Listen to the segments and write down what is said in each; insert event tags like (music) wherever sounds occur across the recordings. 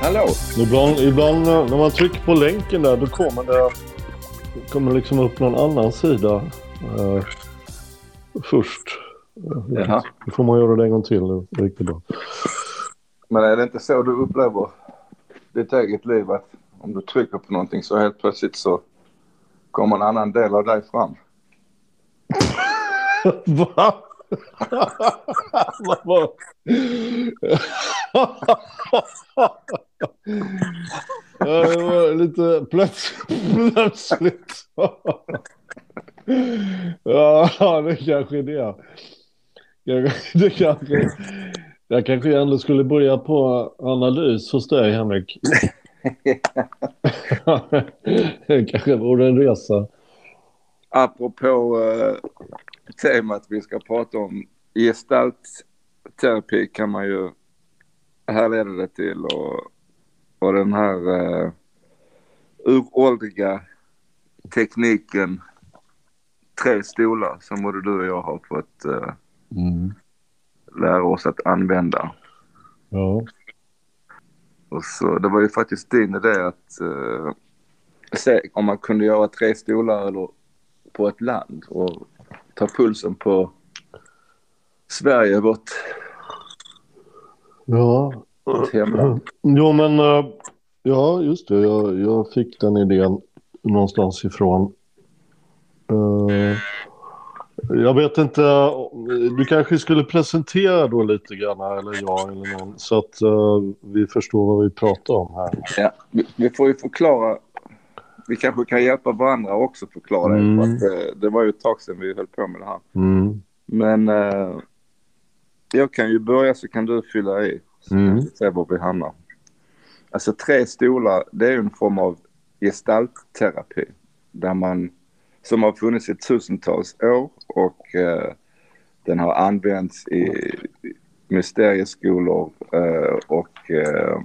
Hallå! Ibland, ibland när man trycker på länken där då kommer det kommer liksom upp någon annan sida eh, först. Jaha. Då får man göra det en gång till. Riktigt bra. Men är det inte så du upplever ditt eget liv att om du trycker på någonting så helt plötsligt så kommer en annan del av dig fram? (laughs) Va? (laughs) (laughs) Ja, det var lite plötsligt. plötsligt. Ja, det kanske är det. Det kanske, jag kanske ändå skulle börja på analys hos dig, Henrik. Det kanske vore en resa. Apropå eh, temat vi ska prata om gestaltterapi kan man ju härleda det till och, och den här uh, uråldriga tekniken tre stolar som både du och jag har fått eh, lära oss att använda. Ja. Och så, det var ju faktiskt din idé att eh, se om man kunde göra tre stolar eller på ett land och ta pulsen på Sverige, vårt, Ja. Hemland. Jo, men eh, ja, just det. Jag, jag fick den idén någonstans ifrån. Eh, jag vet inte. Du kanske skulle presentera då lite grann, eller jag eller någon, så att eh, vi förstår vad vi pratar om här. Ja, vi, vi får ju förklara. Vi kanske kan hjälpa varandra också förklara Mm. För att, eh, det var ju ett tag sedan vi höll på med det här. Mm. Men jag kan ju börja så kan du fylla i. Så Mm. vi se var vi hamnar. Alltså tre stolar, det är en form av gestaltterapi. Där man, som har funnits i tusentals år och eh, den har använts i mysterieskolor eh, och eh,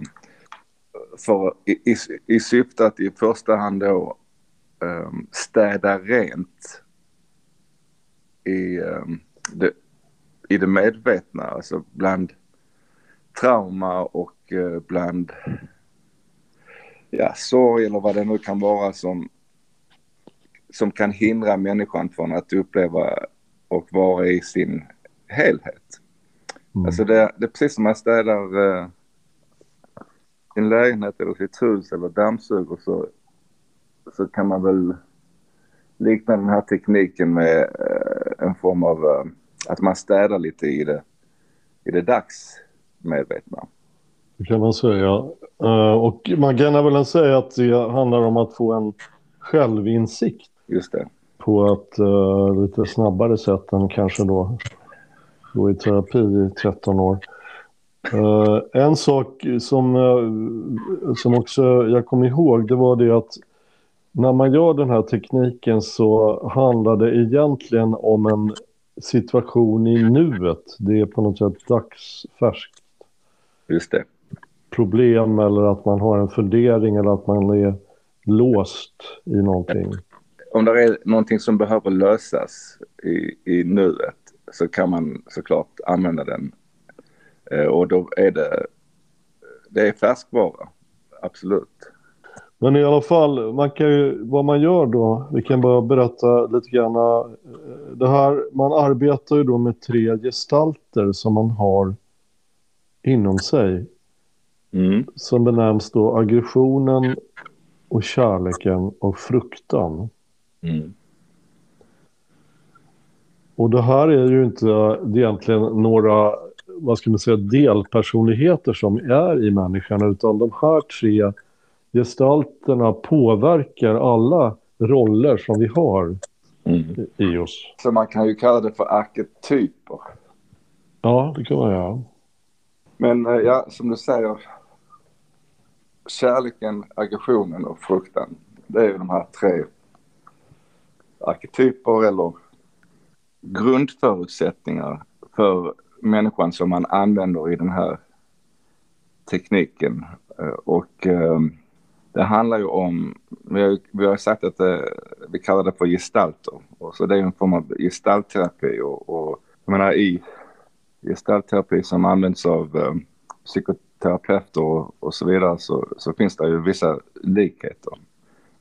för, i, i, i syfte att i första hand då eh, städa rent i, eh, det, i det medvetna, alltså bland trauma och eh, bland ja, sorg eller vad det nu kan vara som, som kan hindra människan från att uppleva och vara i sin helhet. Mm. Alltså det, det är precis som man städar eh, sin lägenhet eller sitt hus eller dammsuger så, så kan man väl likna den här tekniken med eh, en form av eh, att man städar lite i det, i det dagsmedvetna. Det kan man säga. Eh, och man kan väl säga att det handlar om att få en självinsikt Just det. på ett eh, lite snabbare sätt än kanske då gå i terapi i 13 år. Eh, en sak som, som också jag kom ihåg det var det att när man gör den här tekniken så handlar det egentligen om en situation i nuet. Det är på något sätt dagsfärskt Just det. problem eller att man har en fundering eller att man är låst i någonting. Om det är någonting som behöver lösas i, i nuet så kan man såklart använda den. Eh, och då är det, det är färskvara. Absolut. Men i alla fall, man kan ju, vad man gör då, vi kan bara berätta lite grann. eh, Det här, man arbetar ju då med tre gestalter som man har inom sig. Mm. Som benämns då aggressionen och kärleken och fruktan. Mm. Och det här är ju inte egentligen några, vad ska man säga, delpersonligheter som är i människan, utan de här tre gestalterna påverkar alla roller som vi har Mm. i oss. Så man kan ju kalla det för arketyper. Ja, det kan man göra. Men eh, ja, som du säger. Kärleken, aggressionen och fruktan. Det är ju de här tre arketyper eller grundförutsättningar för människan som man använder i den här tekniken. Eh, och eh, det handlar ju om, vi har, vi har sagt att det, vi kallar det för gestalter. Och så det är en form av gestaltterapi och, och jag menar i gestaltterapi som används av eh, psykoterapeuter och, och, så vidare så, så finns det ju vissa likheter.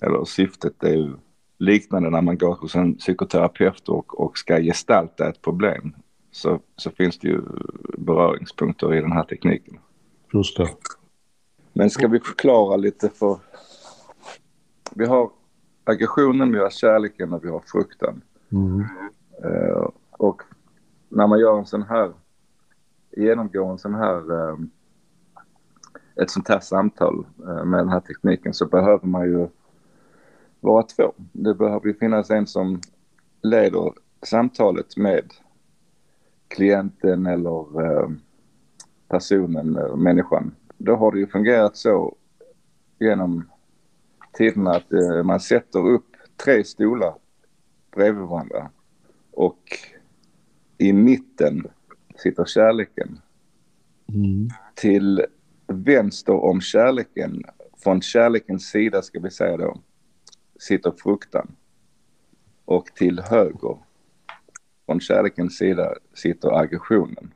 Eller syftet är ju liknande när man går hos en psykoterapeut och, och ska gestalta ett problem. Så, så finns det ju beröringspunkter i den här tekniken. Just det. Men ska vi förklara lite för... Vi har aggressionen, vi har kärleken och vi har fruktan. Mm. Uh, och när man gör en sån här, genomgår en sån här, ehm, ett sånt här samtal eh, med den här tekniken så behöver man ju vara två. Det behöver ju finnas en som leder samtalet med klienten eller ehm, personen, eh, människan då har det ju fungerat så genom tiderna att eh, man sätter upp tre stolar bredvid varandra och i mitten sitter kärleken. Mm. Till vänster om kärleken, från kärlekens sida ska vi säga då, sitter fruktan. Och till höger från kärlekens sida sitter aggressionen.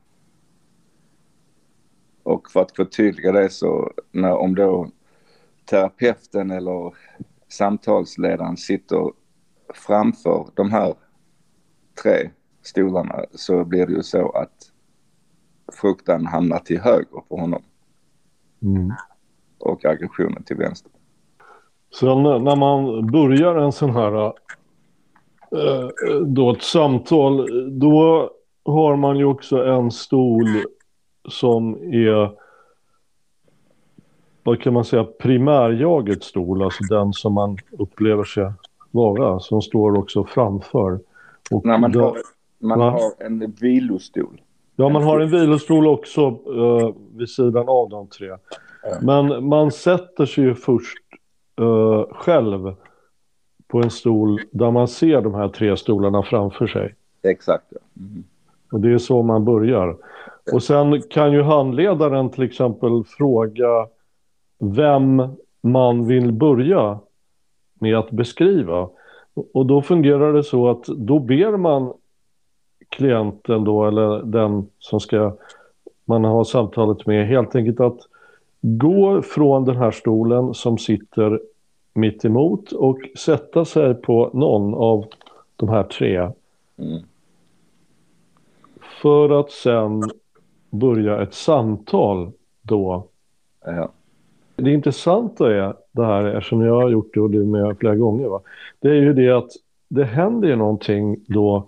Och för att förtydliga det så när, om då terapeuten eller samtalsledaren sitter framför de här tre stolarna så blir det ju så att fruktan hamnar till höger för honom. Mm. Och aggressionen till vänster. Sen när man börjar en sån här äh, då ett samtal, då har man ju också en stol som är, vad kan man säga, primärjagets stol, alltså den som man upplever sig vara, som står också framför. Och Nej, man, har, man har en vilostol. Ja, man har en vilostol också uh, vid sidan av de tre. Men man sätter sig ju först uh, själv på en stol där man ser de här tre stolarna framför sig. Exakt. Ja. Mm. Och det är så man börjar. Och sen kan ju handledaren till exempel fråga vem man vill börja med att beskriva. Och då fungerar det så att då ber man klienten då eller den som ska man har samtalet med helt enkelt att gå från den här stolen som sitter mitt emot och sätta sig på någon av de här tre. Mm. För att sen börja ett samtal då. Ja. Det intressanta är det här, eftersom jag har gjort det och du med flera gånger, va? det är ju det att det händer ju någonting då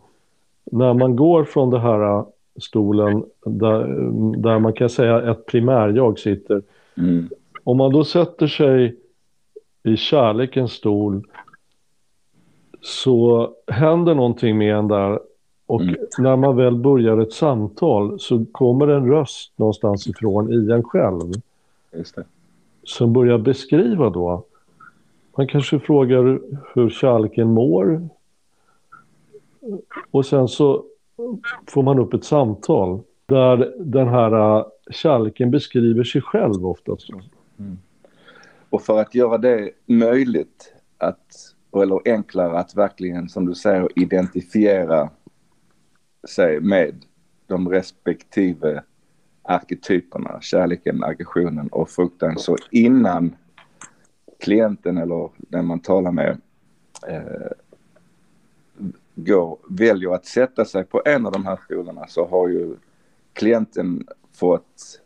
när man går från det här stolen där, där man kan säga ett primärjag sitter. Mm. Om man då sätter sig i kärlekens stol så händer någonting med en där och mm. när man väl börjar ett samtal så kommer en röst någonstans ifrån i en själv. Som börjar beskriva då. Man kanske frågar hur kärleken mår. Och sen så får man upp ett samtal där den här äh, kärleken beskriver sig själv oftast. Mm. Och för att göra det möjligt att, eller enklare att verkligen som du säger identifiera sig med de respektive arketyperna, kärleken, aggressionen och fruktan. Så innan klienten eller den man talar med eh, går, väljer att sätta sig på en av de här stolarna så har ju klienten fått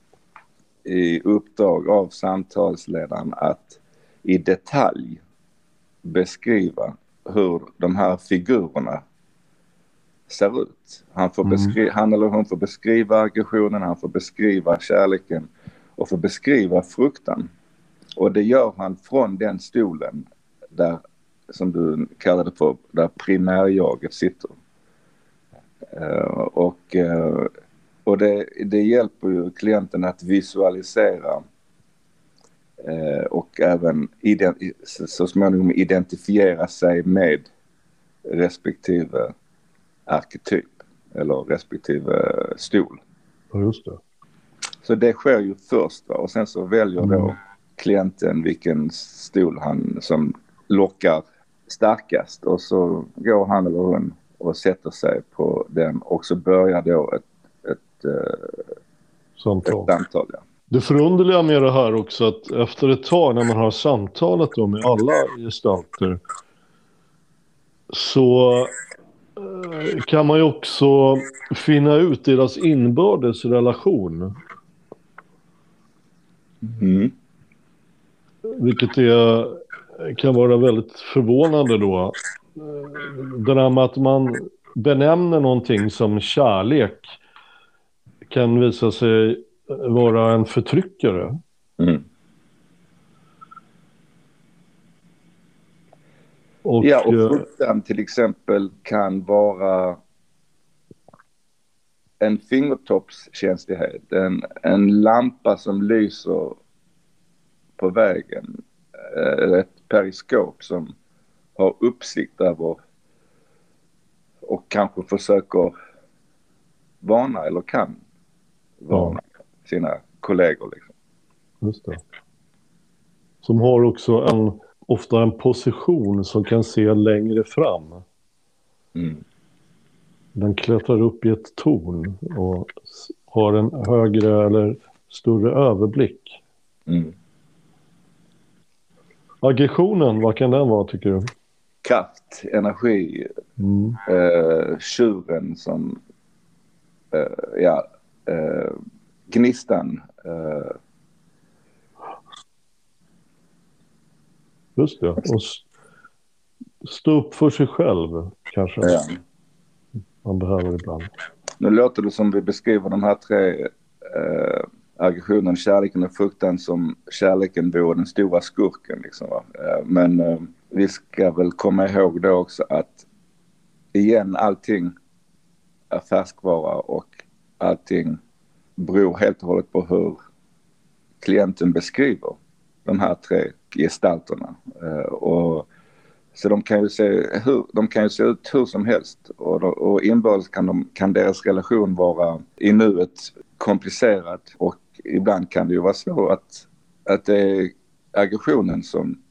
i uppdrag av samtalsledaren att i detalj beskriva hur de här figurerna ser ut. Han, får mm. han eller hon får beskriva aggressionen, han får beskriva kärleken och får beskriva fruktan. Och det gör han från den stolen där, som du kallade för, där primärjaget sitter. Uh, och uh, och det, det hjälper ju klienten att visualisera uh, och även så småningom identifiera sig med respektive arketyp eller respektive stol. Ja, just det. Så det sker ju först va? och sen så väljer då Mm. klienten vilken stol han som lockar starkast och så går han eller hon och sätter sig på den och så börjar då ett, ett, eh, Samtal. ett samtal. Ja. Det förunderliga med det här också att efter ett tag när man har samtalat då med alla gestalter så eh, kan man ju också finna ut deras inbördes relation. Mm. Vilket är, kan vara väldigt förvånande då. Det där med att man benämner någonting som kärlek kan visa sig vara en förtryckare. Mm. Och, Ja, och eh, fruktan till exempel kan vara en fingertoppskänslighet. En, en lampa som lyser på vägen. Eh, Ett periskop som har uppsikt över och kanske försöker varna eller kan varna sina kollegor. Liksom. Just det. Som har också en, ofta en position som kan se längre fram. Mm. Den klättrar upp i ett torn och har en högre eller större överblick. Mm. Aggressionen, vad kan den vara tycker du? Kraft, energi, Mm. eh, tjuren som, eh, ja, eh, gnistan. Eh, Just det. Och stå upp för sig själv kanske ja. man behöver ibland. Nu låter det som vi beskriver de här tre eh, aggressionen, kärleken och fruktan som kärleken vore den stora skurken. Liksom, va? Eh, men eh, vi ska väl komma ihåg då också att igen allting är färskvara och allting beror helt och hållet på hur klienten beskriver de här tre gestalterna. Eh, och, så de kan, ju se hur, de kan ju se ut hur som helst och, och inbördes kan, de, kan deras relation vara i nuet komplicerad och ibland kan det ju vara så att, att det är aggressionen som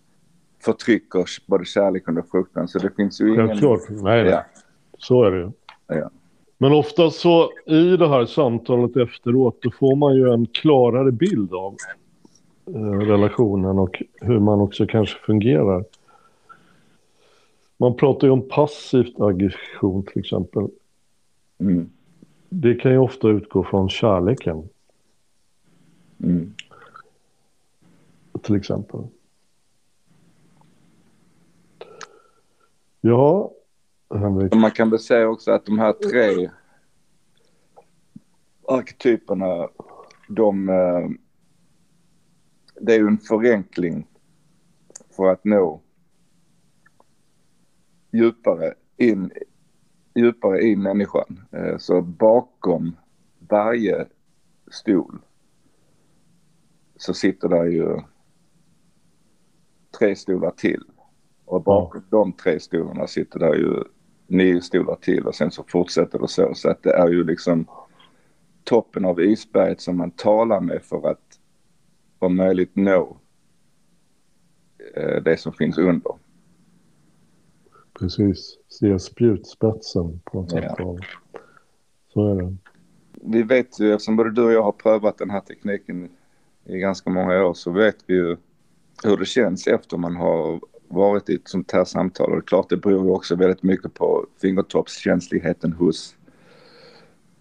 förtrycker både kärleken och fruktan. Så det finns ju ingen... Självklart. Nej, nej. Ja, Så är det ju. Ja. Men ofta så i det här samtalet efteråt då får man ju en klarare bild av eh, relationen och hur man också kanske fungerar. Man pratar ju om passivt aggression till exempel. mm, Det kan ju ofta utgå från kärleken mm, till exempel. Ja, Henrik. Man kan väl säga också att de här tre arketyperna, de, eh, det är ju en förenkling för att nå djupare in, djupare i människan. Eh, Så bakom varje stol så sitter där ju tre stolar till. Och bakom de tre stolarna sitter där ju nio stolar till och sen så fortsätter det så. Så att det är ju liksom toppen av isberget som man talar med för att om möjligt nå eh, det som finns under. Precis. Se spjutspetsen på ett Ja. samtal. Så är det. Vi vet ju, eftersom både du och jag har prövat den här tekniken i ganska många år så vet vi ju hur det känns efter man har varit i ett sånt här samtal. Och det är klart, det beror ju också väldigt mycket på fingertoppskänsligheten hos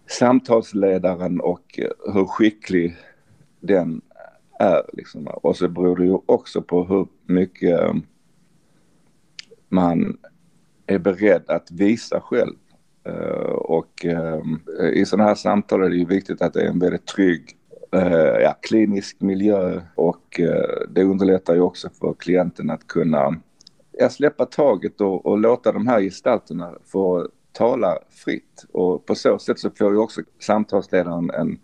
samtalsledaren och hur skicklig den är. Liksom. Och så beror det ju också på hur mycket man är beredd att visa själv. Eh, och ehm, i sådana här samtal är det ju viktigt att det är en väldigt trygg eh, ja, klinisk miljö och eh, det underlättar ju också för klienten att kunna ja, släppa taget och, och låta de här gestalterna få tala fritt. Och på så sätt så får ju också samtalsledaren en,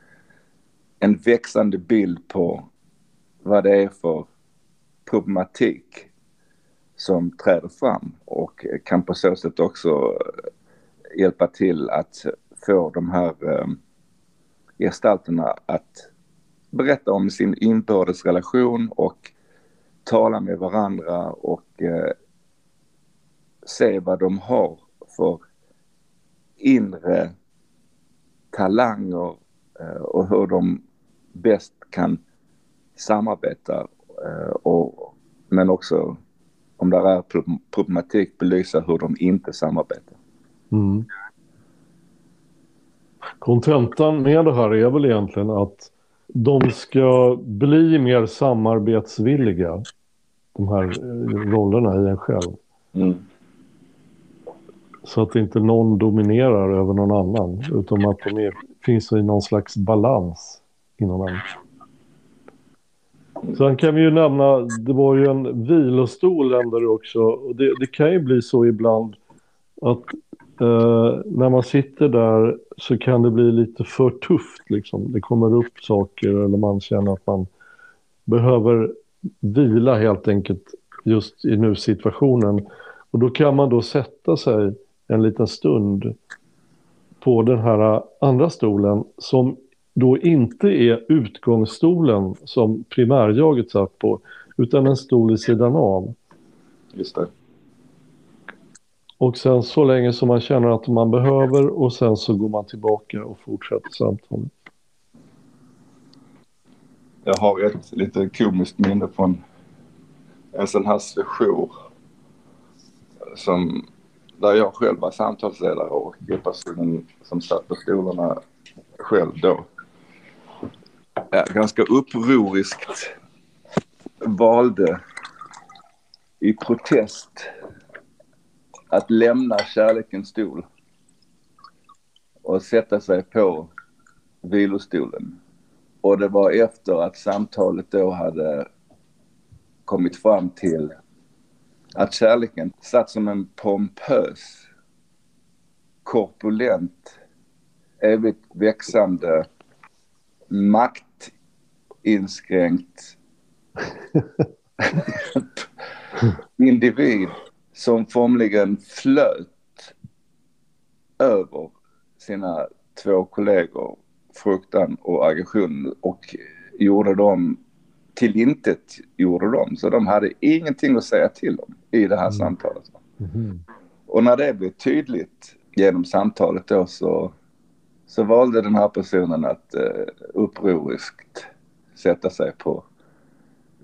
en växande bild på vad det är för problematik som träder fram och kan på så sätt också eh, hjälpa till att få de här eh, gestalterna att berätta om sin inbördes relation och tala med varandra och eh, se vad de har för inre talanger och hur de bäst kan samarbeta och, men också om det är problematik belysa hur de inte samarbetar. Mm. Kontentan med det här är väl egentligen att de ska bli mer samarbetsvilliga, de här eh, rollerna i en själv. Mm. Så att inte någon dominerar över någon annan, utan att de är, finns i någon slags balans inom en. Sen kan vi ju nämna, det var ju en vilostol där också. Och det, det kan ju bli så ibland att eh, när man sitter där så kan det bli lite för tufft. Liksom. Det kommer upp saker eller man känner att man behöver vila helt enkelt just i nu-situationen. Och då kan man då sätta sig en liten stund på den här andra stolen som då inte är utgångsstolen som primärjaget satt på utan en stol i sidan av. Just det. Och sen så länge som man känner att man behöver och sen så går man tillbaka och fortsätter samtalet. Jag har ett lite komiskt minne från en sån här session som, där jag själv var samtalsledare och personen som satt på stolarna själv då ja, ganska upproriskt valde i protest att lämna kärlekens stol och sätta sig på vilostolen. Och det var efter att samtalet då hade kommit fram till att kärleken satt som en pompös, korpulent, evigt växande, maktinskränkt (laughs) individ som formligen flöt över sina två kollegor fruktan och aggression och gjorde dem till intet gjorde dem. Så de hade ingenting att säga till om i det här mm. samtalet. Mm. Och när det blev tydligt genom samtalet då så, så valde den här personen att eh, upproriskt sätta sig på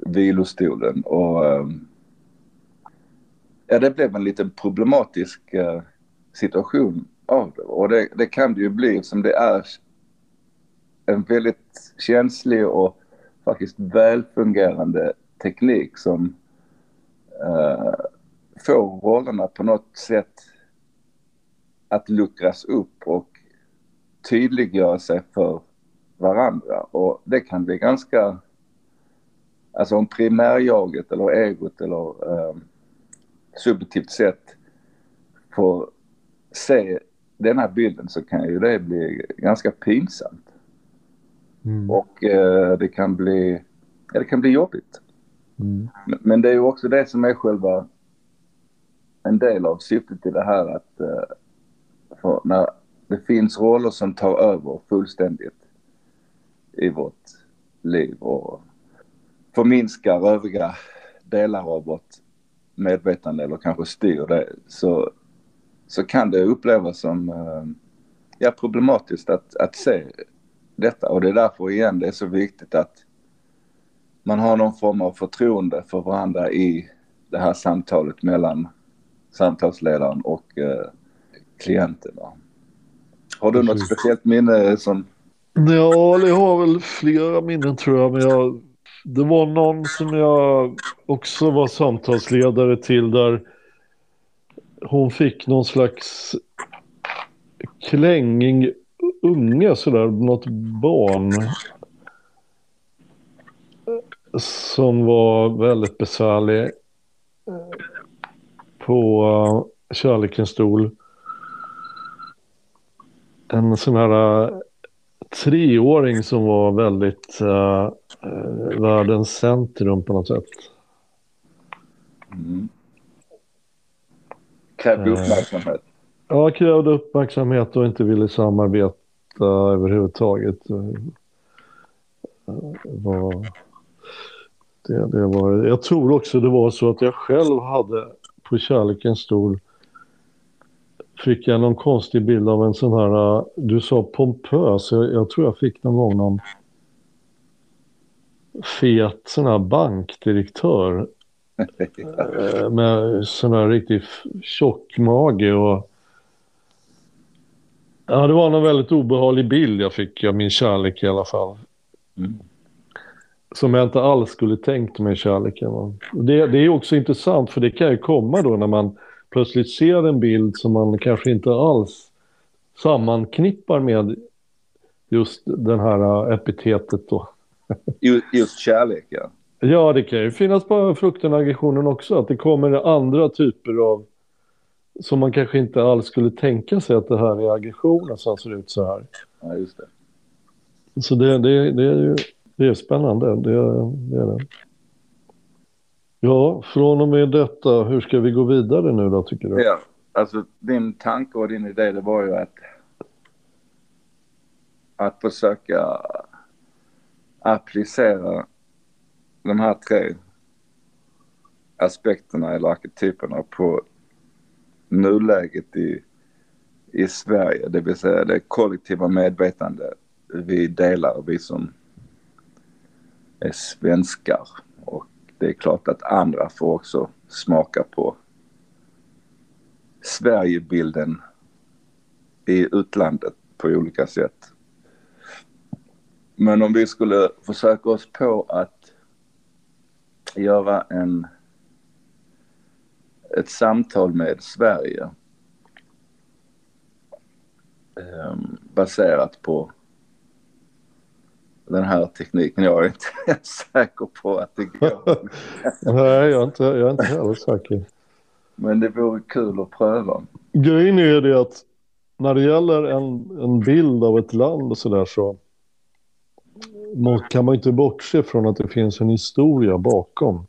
vilostolen och eh, ja, det blev en lite problematisk eh, situation av det. Och det, det kan det ju bli som det är en väldigt känslig och faktiskt välfungerande teknik som eh, får rollerna på något sätt att luckras upp och tydliggöra sig för varandra. Och det kan bli ganska, alltså om primärjaget eller egot eller eh, subjektivt sett får se den här bilden så kan ju det bli ganska pinsamt. Mm. Och eh, det kan bli, ja, det kan bli jobbigt. Mm. Men det är ju också det som är själva en del av syftet i det här att eh, när det finns roller som tar över fullständigt i vårt liv och förminskar övriga delar av vårt medvetande eller kanske styr det så, så kan det upplevas som eh, ja, problematiskt att, att se detta. Och det är därför igen det är så viktigt att man har någon form av förtroende för varandra i det här samtalet mellan samtalsledaren och eh, klienten. Har du något speciellt minne som... Ja, jag har väl flera minnen tror jag. Men jag, det var någon som jag också var samtalsledare till där hon fick någon slags klänging unge sådär, något barn som var väldigt besvärlig på kärlekens stol. En sån här treåring som var väldigt uh, världens centrum på något sätt. Mm. Krävde Eh. uppmärksamhet. Ja, krävde uppmärksamhet och inte ville samarbeta överhuvudtaget. Eh, Var, det, det var, jag tror också det var så att jag själv hade på kärleken stor fick jag någon konstig bild av en sån här, eh, du sa pompös, jag, jag tror jag fick någon gång någon fet sån här bankdirektör eh, (laughs) med sån här riktigt f- tjock mage och Ja, det var en väldigt obehaglig bild jag fick av min kärlek i alla fall. Mm. Som jag inte alls skulle tänkt mig kärleken. Det, det är också intressant för det kan ju komma då när man plötsligt ser en bild som man kanske inte alls sammanknippar med just den här äh, epitetet då. (laughs) Ju- Just kärlek, ja. Ja, det kan ju finnas på frukten och aggressionen också, att det kommer andra typer av som man kanske inte alls skulle tänka sig att det här är aggressionen som ser ut så här. ja just det. Så det, det, det är ju det är spännande, det, det är det. Ja, från och med detta, hur ska vi gå vidare nu då tycker du? Ja, alltså din tanke och din idé det var ju att att försöka applicera de här tre aspekterna eller arketyperna på nuläget i, i Sverige. Det vill säga det kollektiva medvetande vi delar, vi som är svenskar. Det är klart att andra får också smaka på Sverigebilden i utlandet på olika sätt. Men om vi skulle försöka oss på att göra en ett samtal med Sverige eh, baserat på den här tekniken. Jag är inte (laughs) ens säker på att det går. (laughs) Nej, jag är inte, jag är inte heller säker. Men det vore kul att pröva. Grejen är det att när det gäller en, en bild av ett land och sådär så må- kan man inte bortse från att det finns en historia bakom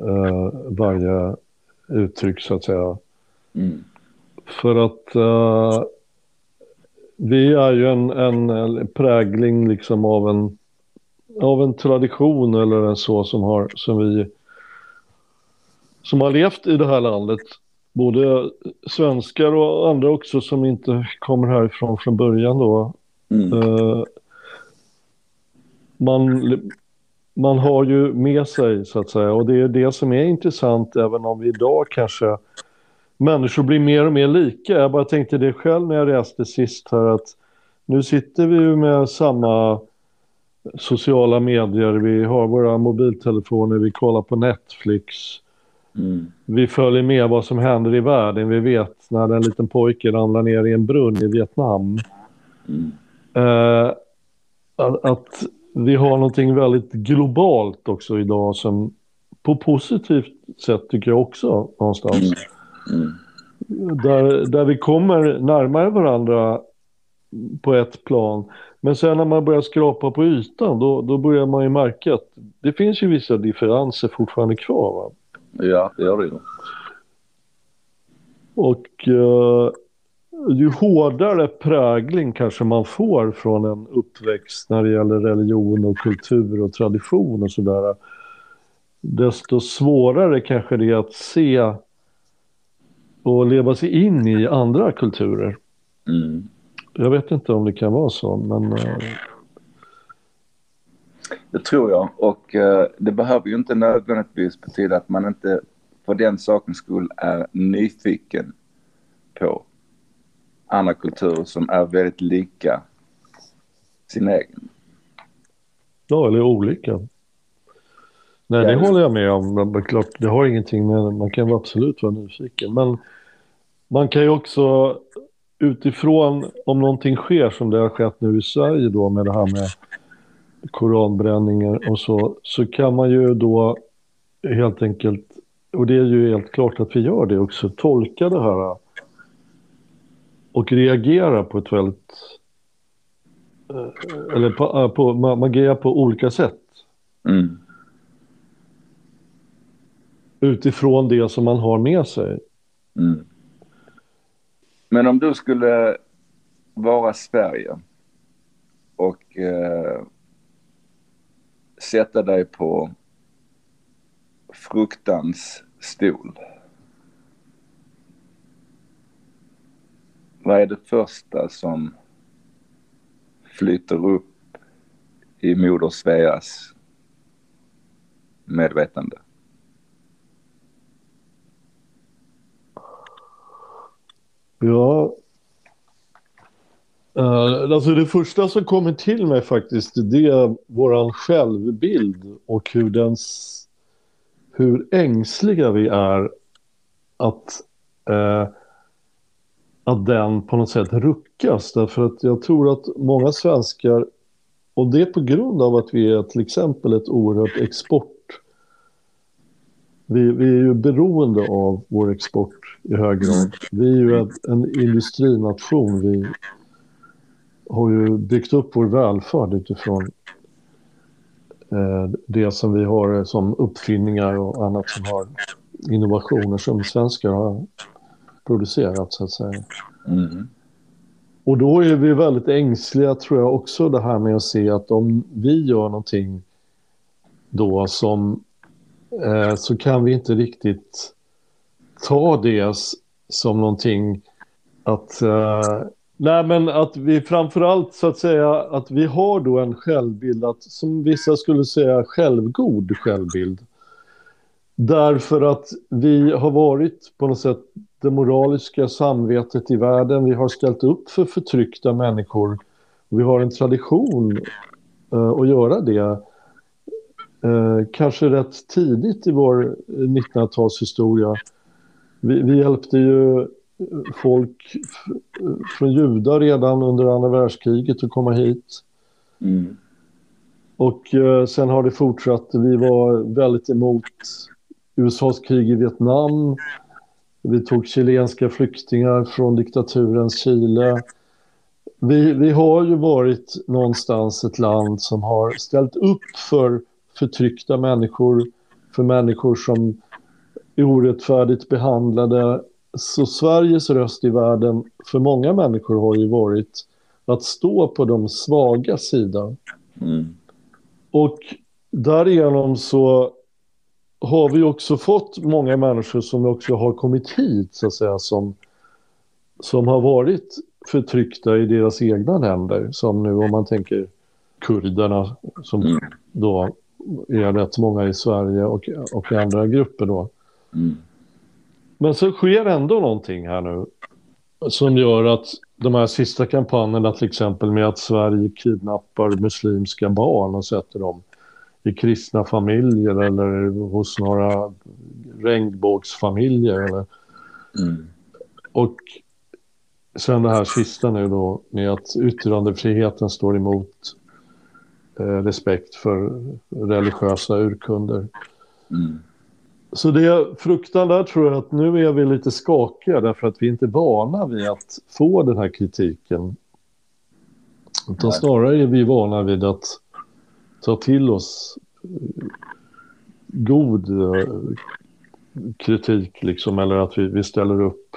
eh, varje uttryck så att säga. Mm. För att eh, vi är ju en, en, en prägling liksom av en, av en tradition eller en så som, har, som vi som har levt i det här landet. Både svenskar och andra också som inte kommer härifrån från början då. Mm. Eh, man, man har ju med sig så att säga och det är det som är intressant även om vi idag kanske människor blir mer och mer lika. Jag bara tänkte det själv när jag reste sist här att nu sitter vi ju med samma sociala medier, vi har våra mobiltelefoner, vi kollar på Netflix, Mm. vi följer med vad som händer i världen, vi vet när en liten pojke ramlar ner i en brunn i Vietnam. Mm. Eh, att, vi har någonting väldigt globalt också idag som på positivt sätt tycker jag också någonstans. Mm. Där, där vi kommer närmare varandra på ett plan. Men sen när man börjar skrapa på ytan då, då börjar man ju märka att det finns ju vissa differenser fortfarande kvar. Va? Ja, det gör det ju. Och eh, ju hårdare prägling kanske man får från en uppväxt när det gäller religion och kultur och tradition och sådär. Desto svårare kanske det är att se och leva sig in i andra kulturer. Mm. Jag vet inte om det kan vara så, men eh, Det tror jag. Och eh, det behöver ju inte nödvändigtvis betyda att man inte för den sakens skull är nyfiken på andra kulturer som är väldigt lika sin egen. ja, eller olika. Nej, det håller jag med om. Klart, det har ingenting med, man kan absolut vara nyfiken. Men man kan ju också utifrån om någonting sker som det har skett nu i Sverige då med det här med koranbränningar och så, så kan man ju då helt enkelt, och det är ju helt klart att vi gör det också, tolka det här och reagera på ett väldigt, eh, eller på, eh, på, man, agerar på olika sätt Mm utifrån det som man har med sig. Mm. Men om du skulle vara Sverige och eh, sätta dig på fruktans stol. Vad är det första som flyter upp i moder Sveas medvetande? Ja, Uh, alltså det första som kommer till mig faktiskt det är våran självbild och hur, den, hur ängsliga vi är att, uh, att den på något sätt ruckas. Därför att jag tror att många svenskar, och det är på grund av att vi är till exempel ett oerhört export vi, vi, är ju beroende av vår export i hög grad. Vi är ju en industrination. Vi, har ju byggt upp vår välfärd utifrån eh, det som vi har som uppfinningar och annat som har innovationer som svenskar har producerat så att säga. Mm. Och då är vi väldigt ängsliga tror jag också det här med att se att om vi gör någonting då som eh, så kan vi inte riktigt ta det som någonting att eh, Nej, men att vi framförallt så att säga att vi har då en självbild, att, som vissa skulle säga självgod självbild. Därför att vi har varit på något sätt det moraliska samvetet i världen. Vi har ställt upp för förtryckta människor. Vi har en tradition eh, att göra det. Uh, kanske rätt tidigt i vår 1900-talshistoria. Vi, vi hjälpte ju folk från judar redan under andra världskriget att komma hit. Mm. Och eh, sen har det fortsatt. Vi var väldigt emot USAs krig i Vietnam. Vi tog chilenska flyktingar från diktaturens Chile. Vi, vi har ju varit någonstans ett land som har ställt upp för förtryckta människor, för människor som är orättfärdigt behandlade så Sveriges röst i världen för många människor har ju varit att stå på de svaga sidan. Mm. Och därigenom så har vi också fått många människor som också har kommit hit, så att säga, som, som har varit förtryckta i deras egna länder. Som nu om man tänker kurderna som mm. då är rätt många i Sverige och, och andra grupper då. Mm. Men så sker ändå någonting här nu som gör att de här sista kampanjerna till exempel med att Sverige kidnappar muslimska barn och sätter dem i kristna familjer eller hos några regnbågsfamiljer. Eller... Mm. Och sen det här sista nu då med att yttrandefriheten står emot respekt för religiösa urkunder. Mm. Så det fruktan där tror jag att nu är vi lite skakiga därför att vi inte är vana vid att få den här kritiken. Utan snarare är vi vana vid att ta till oss eh, god eh, kritik liksom eller att vi, vi ställer upp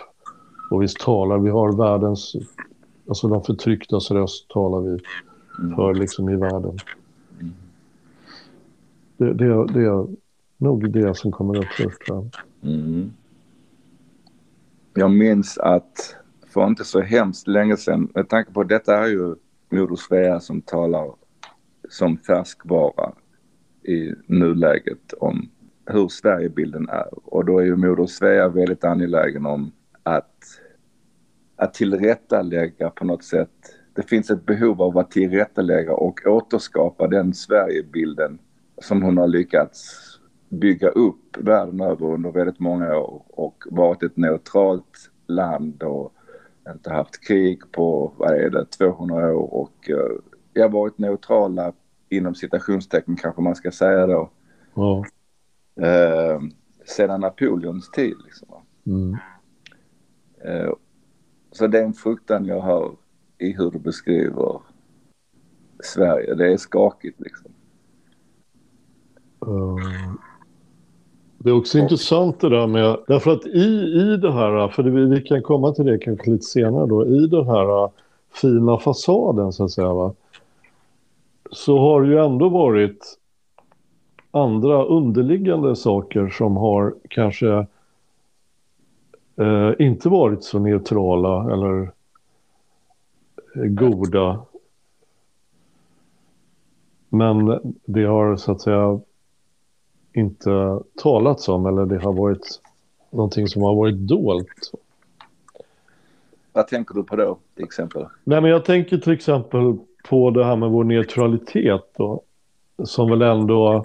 och vi talar, vi har världens, alltså de förtrycktas röst talar vi. För liksom i världen. Det, det, det, nog det som kommer upp först. Mm. Jag minns att för inte så hemskt länge sedan, med tanke på detta är ju Moder Svea som talar som färskvara i nuläget om hur Sverigebilden är. Och då är ju Moder Svea väldigt angelägen om att, att tillrättalägga på något sätt. Det finns ett behov av att tillrättalägga och återskapa den Sverigebilden som hon har lyckats bygga upp världen över under väldigt många år och varit ett neutralt land och inte haft krig på, vad är det, 200 år och uh, jag har varit neutrala inom citationstecken kanske man ska säga då. Ja. Uh, sedan Napoleons tid liksom. Mm. Uh, så det är en fruktan jag har i hur du beskriver Sverige. Det är skakigt liksom. Uh, Det är också och. intressant det där med, därför att i, i det här, för det, vi kan komma till det kanske lite senare då, i den här fina fasaden så att säga va, så har det ju ändå varit andra underliggande saker som har kanske eh, inte varit så neutrala eller eh, goda. Men det har så att säga inte talats om eller det har varit någonting som har varit dolt. Vad tänker du på då, till exempel? Nej, men jag tänker till exempel på det här med vår neutralitet då, som väl ändå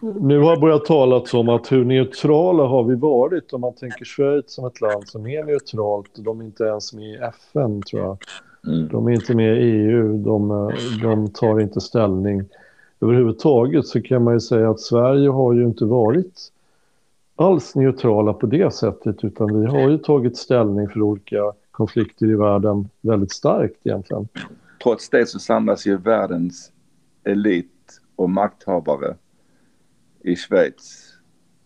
nu har börjat talas om att hur neutrala har vi varit om man tänker Schweiz som ett land som är neutralt. De är inte ens med i FN tror jag. Mm. De är inte med i EU, de, de tar inte ställning. Överhuvudtaget så kan man ju säga att Sverige har ju inte varit alls neutrala på det sättet utan vi har ju tagit ställning för olika konflikter i världen väldigt starkt egentligen. Trots det så samlas ju världens elit och makthavare i Schweiz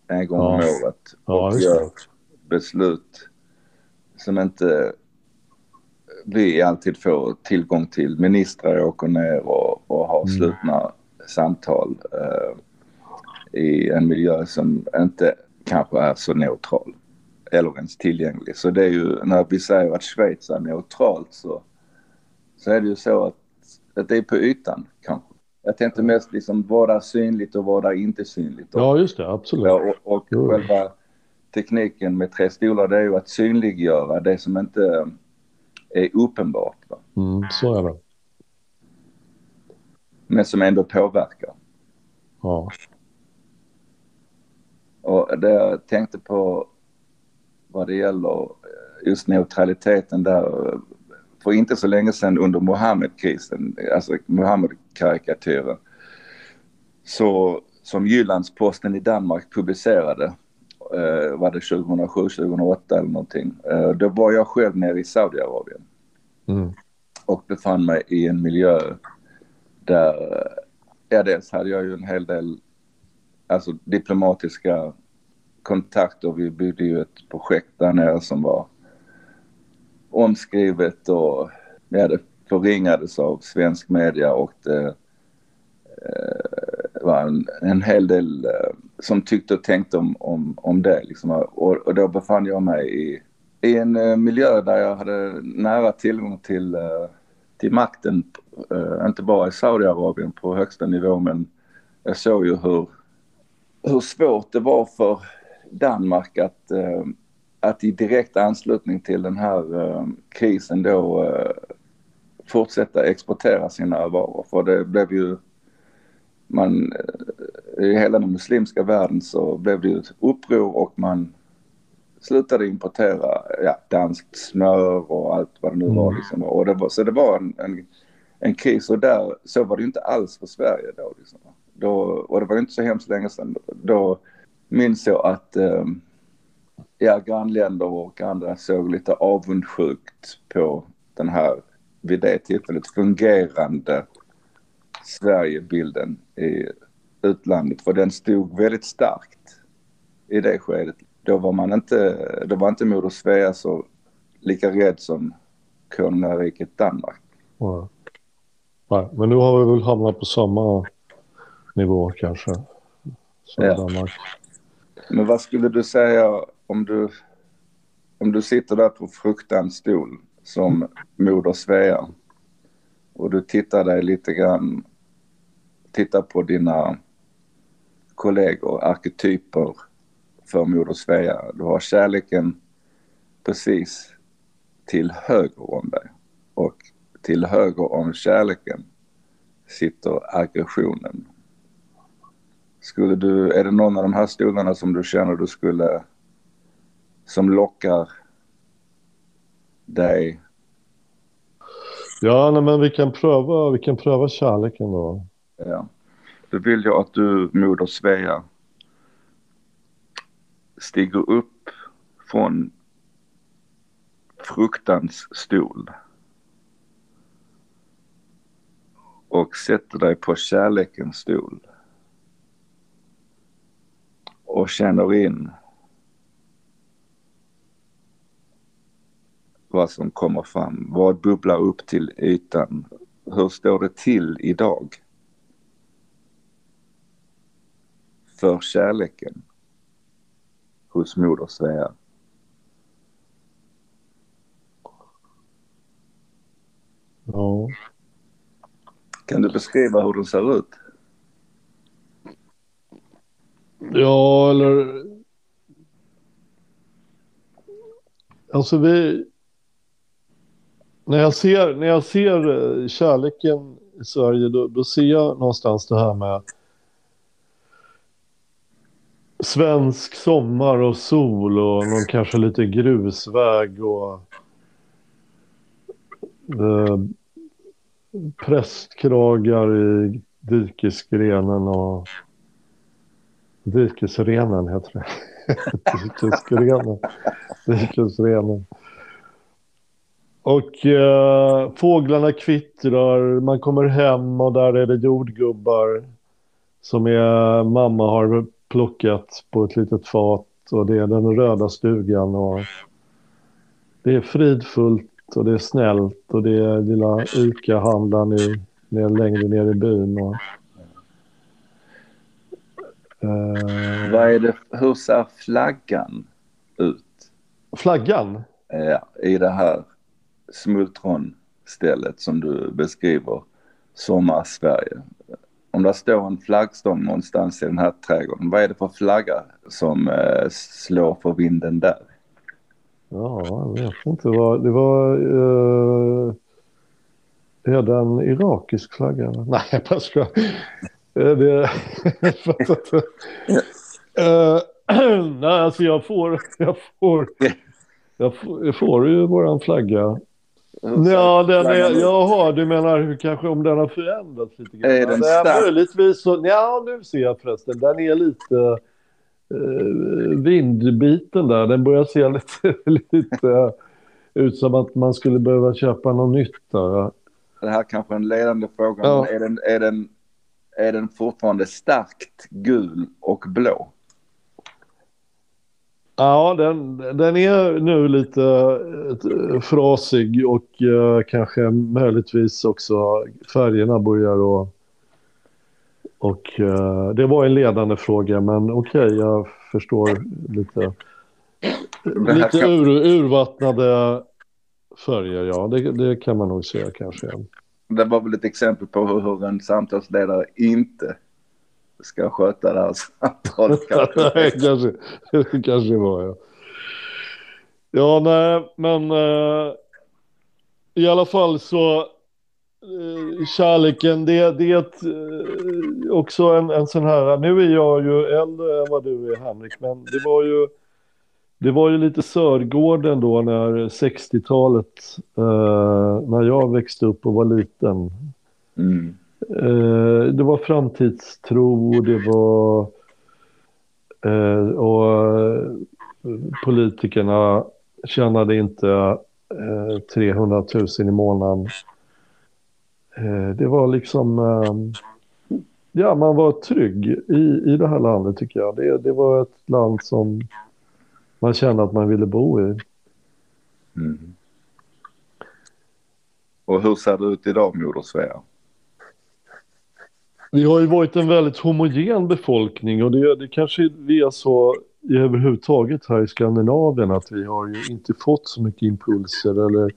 en gång ja. om året och ja, gör beslut som inte vi alltid får tillgång till. Ministrar åker ner och, och har mm. slutna samtal eh, i en miljö som inte kanske är så neutral eller ens tillgänglig. Så det är ju när vi säger att Schweiz är neutralt så, så är det ju så att, att det är på ytan kanske. Jag tänkte mest liksom är synligt och är inte synligt. Ja, just det, absolut. Ja, och, och jo. själva tekniken med tre stolar det är ju att synliggöra det som inte är uppenbart. Mm, så är det. Men som ändå påverkar. Ja. Och det jag tänkte på vad det gäller just neutraliteten där för inte så länge sedan under Mohammed-krisen, alltså Mohammed-karikatyren, så som Jyllandsposten i Danmark publicerade, eh, var det 2007, 2008 eller någonting, eh, då var jag själv nere i Saudiarabien. Mm. Och befann mig i en miljö där, ja dels hade jag ju en hel del alltså diplomatiska kontakter. Vi byggde ju ett projekt där nere som var omskrivet och ja, det förringades av svensk media och det eh, var en, en hel del eh, som tyckte och tänkte om, om, om det. Liksom. Och, och då befann jag mig i, i en eh, miljö där jag hade nära tillgång till, eh, till makten, eh, inte bara i Saudiarabien på högsta nivå men jag såg ju hur, hur svårt det var för Danmark att eh, att i direkt anslutning till den här uh, krisen då uh, fortsätta exportera sina varor. För det blev ju, man, uh, i hela den muslimska världen så blev det ju ett uppror och man slutade importera ja, danskt smör och allt vad det nu var. Mm. Liksom. Och det var så det var en, en, en, kris och där, så var det ju inte alls för Sverige då. Liksom. då och det var ju inte så hemskt länge sedan. Då minns jag att um, ja, grannländer och andra såg lite avundsjukt på den här, vid det tillfället, fungerande Sverigebilden i utlandet. För den stod väldigt starkt i det skedet. Då var man inte, då var inte Moder Svea så lika rädd som konungariket Danmark. Ja. Nej, men nu har vi väl hamnat på samma nivå kanske. Som ja. Danmark. Men vad skulle du säga om du, om du sitter där på fruktans stol som moder Svea och du tittar dig lite grann, tittar på dina kollegor, arketyper för moder Svea. Du har kärleken precis till höger om dig och till höger om kärleken sitter aggressionen. Skulle du, är det någon av de här stolarna som du känner du skulle som lockar dig? Ja, nej, men vi kan pröva, vi kan pröva kärleken då. Ja. Då vill jag att du, moder Svea, stiger upp från fruktans stol och sätter dig på kärlekens stol. och känner in vad som kommer fram. Vad bubblar upp till ytan? Hur står det till idag? För kärleken hos moder Svea. Ja. Kan du beskriva hur den ser ut? Ja, eller... Alltså vi... När jag ser, när jag ser eh, kärleken i Sverige, då, då ser jag någonstans det här med svensk sommar och sol och någon kanske lite grusväg och eh, prästkragar i dikesgrenen och dikesrenen heter det. (laughs) dikesgrenen. Dikesrenen. Och eh, fåglarna kvittrar, man kommer hem och där är det jordgubbar som är, mamma har plockat på ett litet fat och det är den röda stugan och det är fridfullt och det är snällt och det är lilla ICA-handlaren i, ner, längre ner i byn. Och, eh, Vad är det, hur ser flaggan ut? Flaggan? Ja, i det här smultronstället som du beskriver, sommar-Sverige. Om det står en flaggstång någonstans i den här trädgården, vad är det för flagga som eh, slår för vinden där? Ja, jag vet inte. Vad, det var... Uh, är det en irakisk flagga? Nej, jag bara skojar. Det... (laughs) uh, (clears throat) nej, alltså jag får... Jag får, (laughs) jag får, jag får ju våran flagga. Ja, den är, jaha, du menar hur kanske om den har förändrats lite grann? Är den stark? Möjligtvis så, ja nu ser jag förresten, den är lite eh, vindbiten där. Den börjar se lite, (laughs) lite ut som att man skulle behöva köpa något nytt där. Det här kanske är en ledande fråga, ja. är den, är, den, är den fortfarande starkt gul och blå? Ja, den, den är nu lite uh, frasig och uh, kanske möjligtvis också färgerna börjar och och uh, det var en ledande fråga men okej, okay, jag förstår lite. Lite ur, urvattnade färger, ja det, det, kan man nog säga kanske. Det var väl ett exempel på hur en samtalsledare inte ska sköta det här samtalet. (laughs) nej, (laughs) kanske, kanske var jag. Ja, nej, men uh, i alla fall så uh, kärleken, det, det är ett, uh, också en, en sån här, nu är jag ju äldre än vad du är Henrik, men det var ju det var ju lite Sörgården då när 60-talet, när jag växte upp och var liten. Mm. Eh, det var framtidstro, det var... Eh, och eh, politikerna tjänade inte eh, 300 000 i månaden. det var liksom... ja, man var trygg i, i det här landet tycker jag. Det, det var ett land som man kände att man ville bo i. Mm. Och hur ser det ut idag, Moder Svea? Vi har ju varit en väldigt homogen befolkning och det, det kanske vi är så överhuvudtaget här i Skandinavien att vi har ju inte fått så mycket impulser eller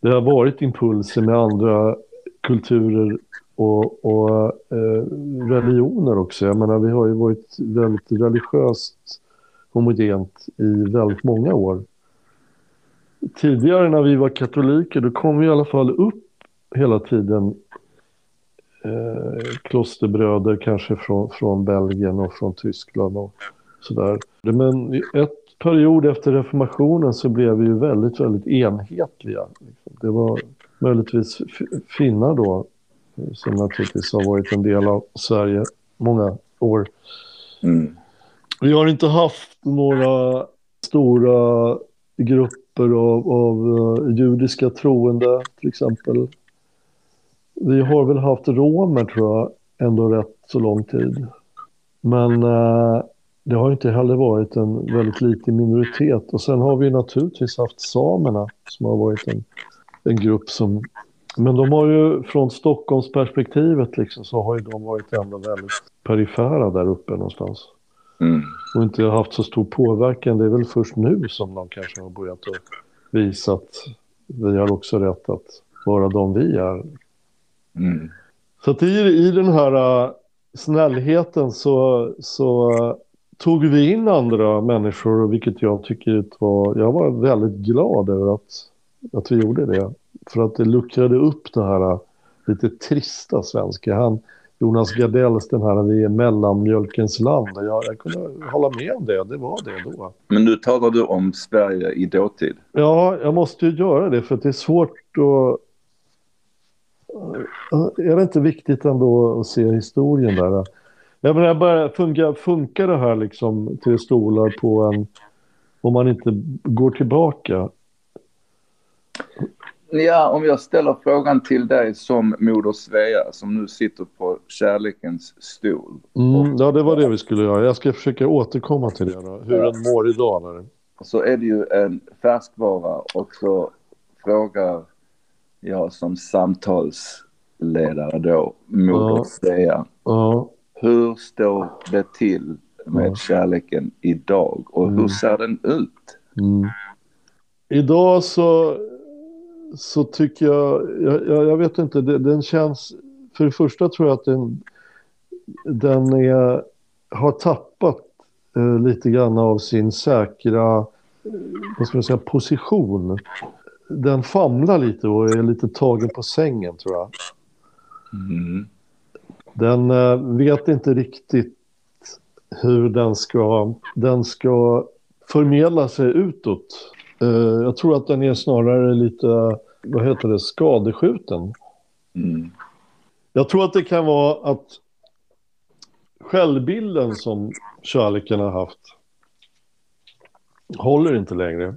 det har varit impulser med andra kulturer och, och eh, religioner också. Jag menar, vi har ju varit väldigt religiöst homogent i väldigt många år. Tidigare när vi var katoliker då kom vi i alla fall upp hela tiden eh, klosterbröder kanske från, från Belgien och från Tyskland och sådär. Men ett period efter reformationen så blev vi ju väldigt, väldigt enhetliga. Det var möjligtvis finnar då som naturligtvis har varit en del av Sverige många år. Mm. Vi har inte haft några stora grupper av, av uh, judiska troende till exempel vi har väl haft romer tror jag ändå rätt så lång tid. Men eh, det har inte heller varit en väldigt liten minoritet. Och sen har vi naturligtvis haft samerna som har varit en, en grupp som... Men de har ju från Stockholmsperspektivet liksom så har ju de varit ändå väldigt perifera där uppe någonstans. Mm. Och inte haft så stor påverkan. Det är väl först nu som de kanske har börjat visa att vi har också rätt att vara de vi är. Mm. Så att i, i den här uh, snällheten så, så uh, tog vi in andra människor, vilket jag tycker var... Jag var väldigt glad över att, att vi gjorde det. För att det luckrade upp det här uh, lite trista svenska. Han, Jonas Gardells, den här Vi är mellanmjölkens land. Jag, jag kunde hålla med om det, det var det då. Men nu talar du om Sverige i dåtid. Ja, jag måste ju göra det för att det är svårt att... Är det inte viktigt ändå att se historien där? Jag menar, bara, funkar, funkar det här liksom till stolar på en... Om man inte går tillbaka? Ja, om jag ställer frågan till dig som Moder Svea som nu sitter på kärlekens stol. Mm, ja, det var det vi skulle göra. Jag ska försöka återkomma till det då. Hur den mår idag. Där. Så är det ju en färskvara och så frågar jag som samtalsledare då, Ja. Svea. Ja. Hur står det till med kärleken idag och hur Mm. ser den ut? Mm. Idag så, så tycker jag, jag, jag, jag vet inte, det, den känns, för det första tror jag att den, den är, har tappat eh, lite grann av sin säkra, eh, vad ska man säga, position. Den famlar lite och är lite tagen på sängen tror jag. Mm. Den eh, vet inte riktigt hur den ska, den ska förmedla sig utåt. Eh, jag tror att den är snarare lite, vad heter det, skadeskjuten. Mm. Jag tror att det kan vara att självbilden som kärleken har haft håller inte längre.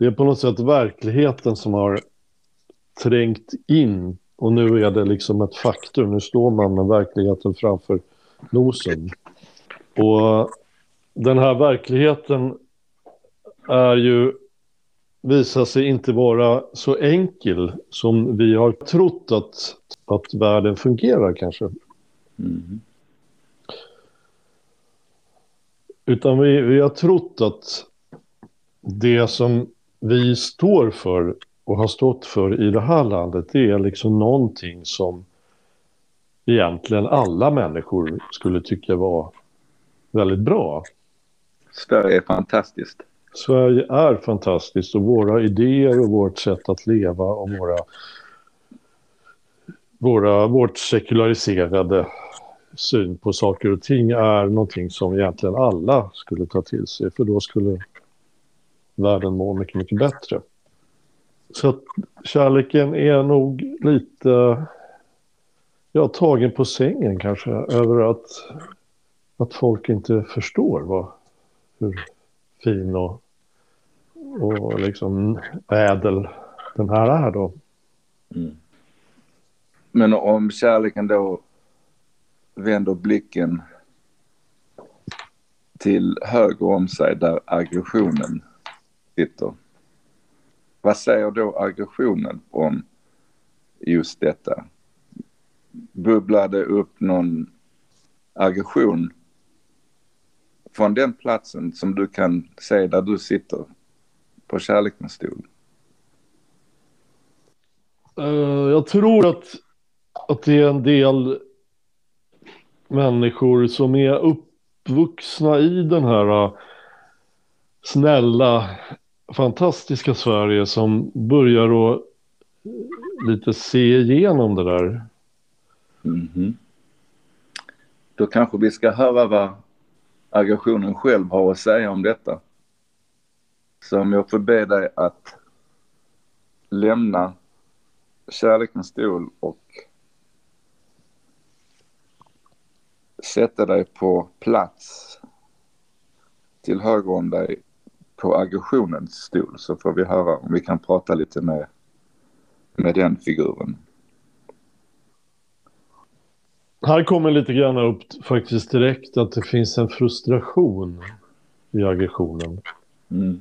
Det är på något sätt verkligheten som har trängt in och nu är det liksom ett faktum. Nu står man med verkligheten framför nosen. Och den här verkligheten är ju visar sig inte vara så enkel som vi har trott att, att världen fungerar kanske. Mm. Utan vi, vi har trott att det som vi står för och har stått för i det här landet, det är liksom någonting som egentligen alla människor skulle tycka var väldigt bra. Sverige är fantastiskt. Sverige är fantastiskt och våra idéer och vårt sätt att leva och våra, våra, vårt sekulariserade syn på saker och ting är någonting som egentligen alla skulle ta till sig för då skulle världen mår mycket, mycket bättre. Så att kärleken är nog lite ja, tagen på sängen kanske över att, att folk inte förstår vad, hur fin och, och liksom ädel den här är då. Mm. Men om kärleken då vänder blicken till höger om sig där aggressionen sitter. Vad säger då aggressionen om just detta? Bubblade upp någon aggression från den platsen som du kan se där du sitter på kärlekens stol? Eh, jag tror att, att det är en del människor som är uppvuxna i den här uh, snälla, fantastiska Sverige som börjar att lite se igenom det där. Mhm. Då kanske vi ska höra vad aggressionen själv har att säga om detta. Så om jag får be dig att lämna kärlekens stol och sätta dig på plats till höger om dig på aggressionens stol så får vi höra om vi kan prata lite med, med den figuren. här kommer lite grann upp faktiskt direkt att det finns en frustration i aggressionen. Mm.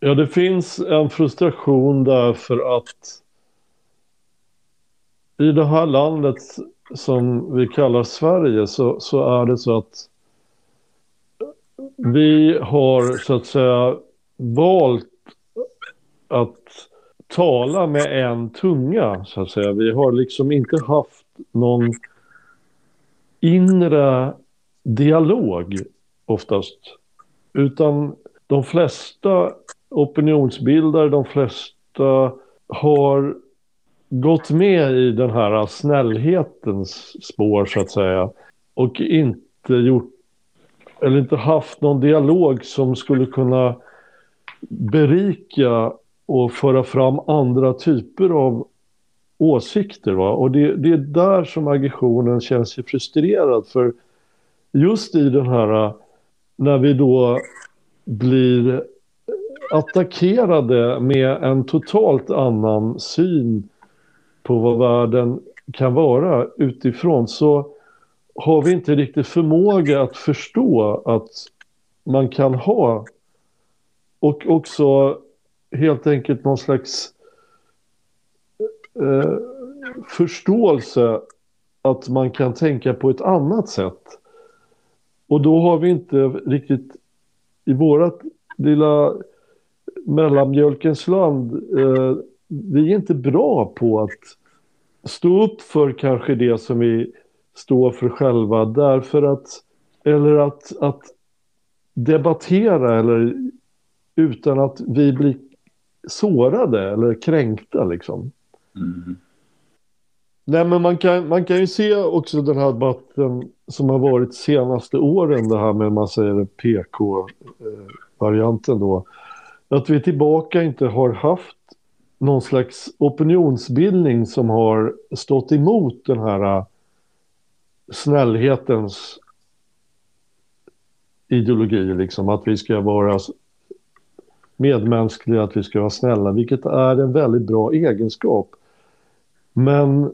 Ja, det finns en frustration därför att i det här landet som vi kallar Sverige så, så är det så att vi har så att säga valt att tala med en tunga så att säga. Vi har liksom inte haft någon inre dialog oftast. Utan de flesta opinionsbildare, de flesta har gått med i den här snällhetens spår så att säga. Och inte gjort, eller inte haft någon dialog som skulle kunna berika och föra fram andra typer av åsikter. Va? Och det, det är där som aggressionen känns sig frustrerad. För just i den här, när vi då blir attackerade med en totalt annan syn på vad världen kan vara utifrån så har vi inte riktigt förmåga att förstå att man kan ha och också helt enkelt någon slags eh, förståelse att man kan tänka på ett annat sätt. Och då har vi inte riktigt i vårat lilla mellanmjölkens land, eh, vi är inte bra på att stå upp för kanske det som vi står för själva därför att, eller att, att debattera eller utan att vi blir sårade eller kränkta liksom. Mm. Nej, men man kan, man kan ju se också den här debatten som har varit senaste åren, det här med man säger PK-varianten då. Att vi tillbaka inte har haft någon slags opinionsbildning som har stått emot den här snällhetens ideologi, liksom att vi ska vara medmänskliga, att vi ska vara snälla, vilket är en väldigt bra egenskap. Men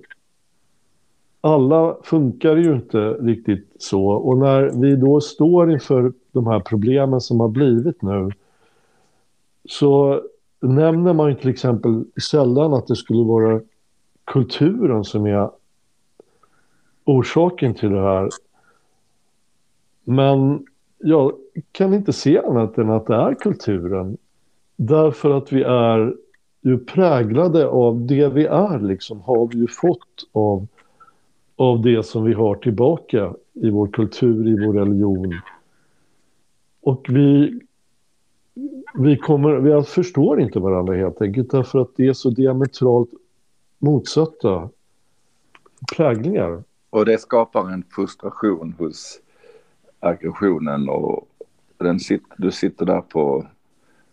alla funkar ju inte riktigt så. Och när vi då står inför de här problemen som har blivit nu så nämner man ju till exempel sällan att det skulle vara kulturen som är orsaken till det här. Men jag kan inte se annat än att det är kulturen. Därför att vi är ju präglade av det vi är, liksom, har vi ju fått av, av det som vi har tillbaka i vår kultur, i vår religion. Och vi, vi, kommer, vi förstår inte varandra helt enkelt därför att det är så diametralt motsatta präglingar. Och det skapar en frustration hos aggressionen och den sit, du sitter där på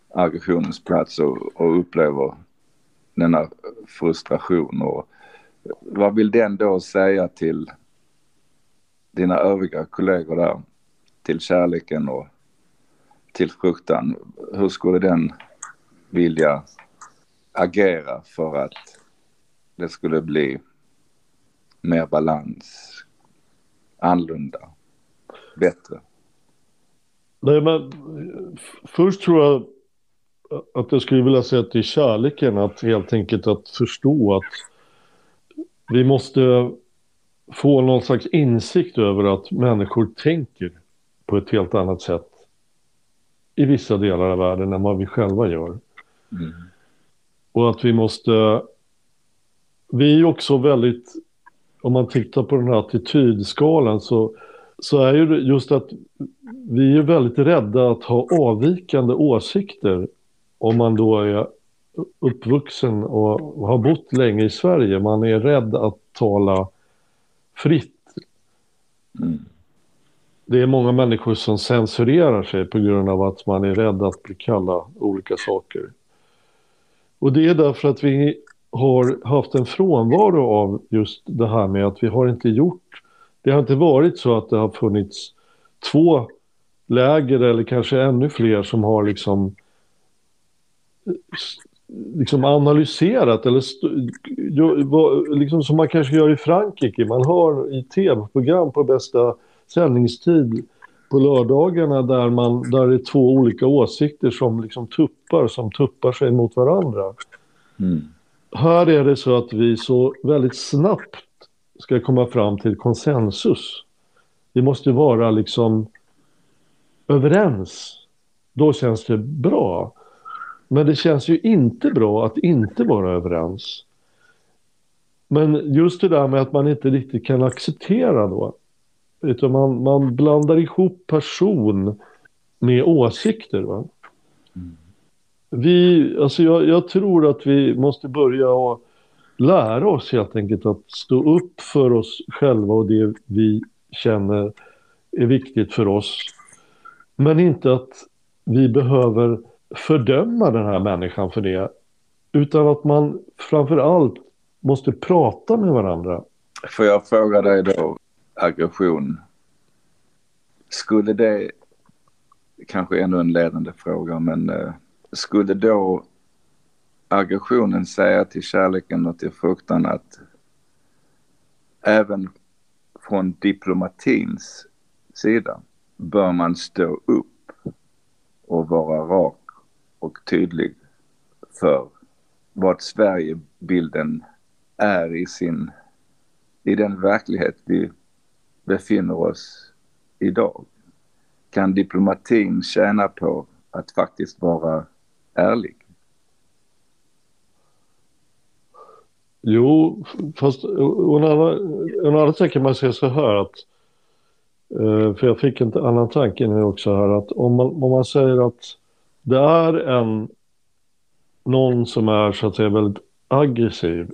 aggressionens plats och, och upplever denna frustration. Och vad vill den då säga till dina övriga kollegor där? Till kärleken och till fruktan. Hur skulle den vilja agera för att det skulle bli mer balans, annorlunda, bättre? Nej, men först tror jag att jag skulle vilja säga till kärleken att helt enkelt att förstå att vi måste få någon slags insikt över att människor tänker på ett helt annat sätt i vissa delar av världen än vad vi själva gör. Mm. Och att vi måste... Vi är också väldigt... Om man tittar på den här attitydskalan så, så är ju just att vi är väldigt rädda att ha avvikande åsikter om man då är uppvuxen och har bott länge i Sverige. Man är rädd att tala fritt. Mm. Det är många människor som censurerar sig på grund av att man är rädd att bli kallad olika saker. Och det är därför att vi har haft en frånvaro av just det här med att vi har inte gjort... Det har inte varit så att det har funnits två läger eller kanske ännu fler som har liksom liksom analyserat eller liksom som man kanske gör i Frankrike. Man har i tv-program på bästa sändningstid på lördagarna där, man, där det är två olika åsikter som liksom tuppar, som tuppar sig mot varandra. Mm. Här är det så att vi så väldigt snabbt ska komma fram till konsensus. Vi måste vara liksom överens. Då känns det bra. Men det känns ju inte bra att inte vara överens. Men just det där med att man inte riktigt kan acceptera då. Utan man, man blandar ihop person med åsikter. Va? Vi, alltså jag, jag, tror att vi måste börja och lära oss helt enkelt att stå upp för oss själva och det vi känner är viktigt för oss. Men inte att vi behöver fördöma den här människan för det. Utan att man framför allt måste prata med varandra. Får jag fråga dig då, aggression. Skulle det, kanske ännu en ledande fråga, men eh, skulle då aggressionen säga till kärleken och till fruktan att även från diplomatins sida bör man stå upp och vara rak och tydlig för vad Sverigebilden är i sin, i den verklighet vi befinner oss idag. Kan diplomatin tjäna på att faktiskt vara ärlig? Jo, fast å andra sidan kan man säga så här att eh, för jag fick en annan tanke nu också här att om man, om man säger att det är en någon som är så att säga väldigt aggressiv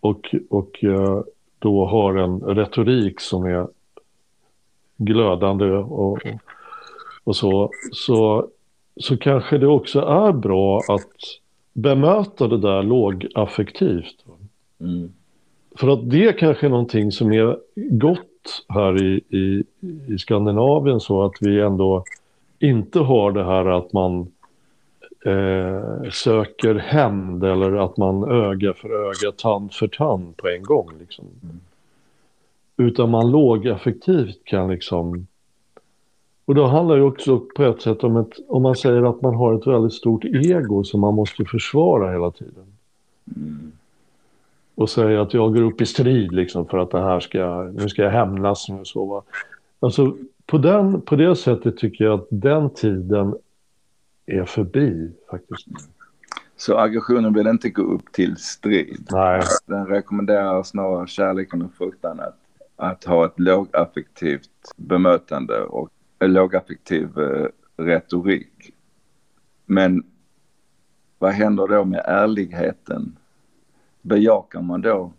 och, och eh, då har en retorik som är glödande och, och så, så, så kanske det också är bra att bemöta det där lågaffektivt. Mm. För att det kanske är någonting som är gott här i, i, i Skandinavien så att vi ändå inte har det här att man eh, söker hämnd eller att man öga för öga, tand för tand på en gång. Liksom. Mm. Utan man lågaffektivt kan liksom... Och då handlar det också på ett sätt om ett, om man säger att man har ett väldigt stort ego som man måste försvara hela tiden. Mm. Och säga att jag går upp i strid liksom för att det här ska, nu ska jag hämnas. Nu så, va? Alltså på, den, på det sättet tycker jag att den tiden är förbi faktiskt. Så aggressionen vill inte gå upp till strid? Nej. Den rekommenderar snarare kärleken och fruktan att, att ha ett lågaffektivt bemötande och lågaffektiv eh, retorik. Men vad händer då med ärligheten? Bejakar man då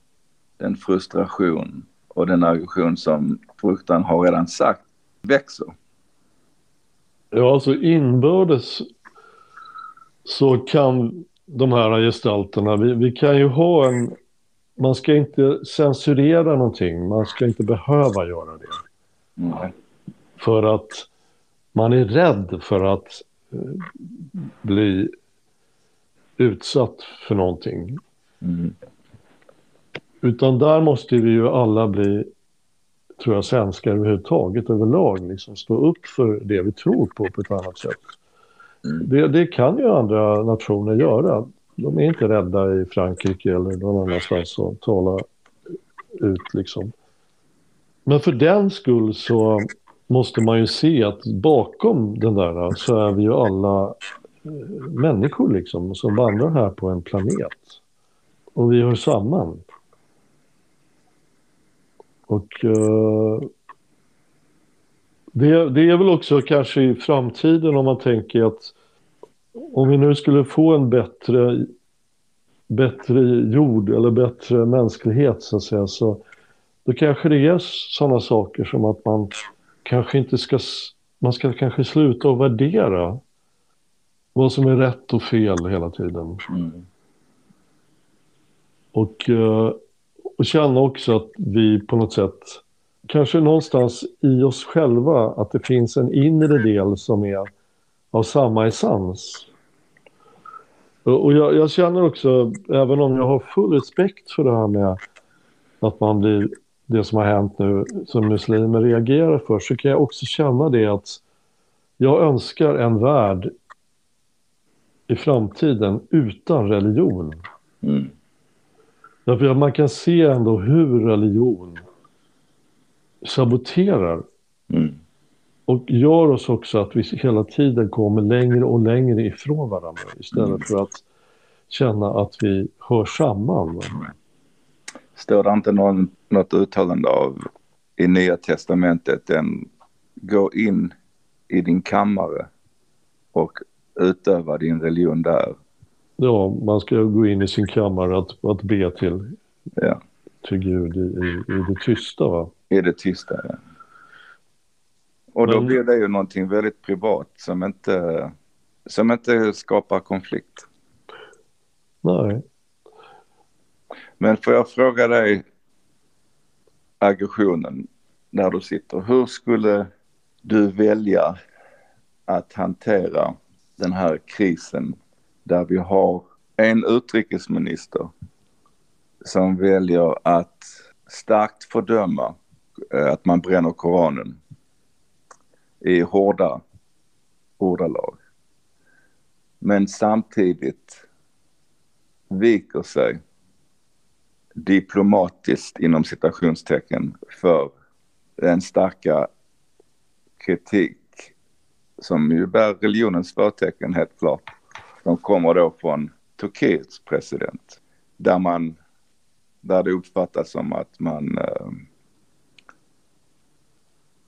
den frustration och den aggression som fruktan har redan sagt växer. Ja, alltså inbördes så kan de här gestalterna, vi, vi kan ju ha en, man ska inte censurera någonting, man ska inte behöva göra det. Mm. För att man är rädd för att eh, bli utsatt för någonting. Mm. Utan där måste vi ju alla bli tror jag, svenskar överhuvudtaget överlag liksom stå upp för det vi tror på på ett annat sätt. Mm. Det, det kan ju andra nationer göra. De är inte rädda i Frankrike eller någon annanstans att tala ut liksom. Men för den skull så måste man ju se att bakom den där så är vi ju alla eh, människor liksom som vandrar här på en planet. Och vi hör samman. Och uh, det, det är väl också kanske i framtiden om man tänker att om vi nu skulle få en bättre, bättre jord eller bättre mänsklighet så att säga så då kanske det är sådana saker som att man kanske inte ska, man ska kanske sluta att värdera vad som är rätt och fel hela tiden. Mm. Och uh, och känna också att vi på något sätt, kanske någonstans i oss själva, att det finns en inre del som är av samma essens. Och jag, jag, känner också, även om jag har full respekt för det här med att man blir, det som har hänt nu, som muslimer reagerar för, så kan jag också känna det att jag önskar en värld i framtiden utan religion. Mm. Därför att man kan se ändå hur religion saboterar. Mm. Och gör oss också att vi hela tiden kommer längre och längre ifrån varandra istället mm. för att känna att vi hör samman. Står det inte någon, något uttalande av i Nya Testamentet, den gå in i din kammare och utöva din religion där. Ja, man ska gå in i sin kammare att, att be till, ja. till Gud i, i, i det tysta va? I det tysta, ja. Och då Men... blir det ju någonting väldigt privat som inte, som inte skapar konflikt. Nej. Men får jag fråga dig aggressionen där du sitter. Hur skulle du välja att hantera den här krisen där vi har en utrikesminister som väljer att starkt fördöma eh, att man bränner Koranen i hårda ordalag. Men samtidigt viker sig diplomatiskt inom citationstecken för den starka kritik som ju bär religionens förtecken helt klart. De kommer då från Turkiets president där man där det uppfattas som att man eh,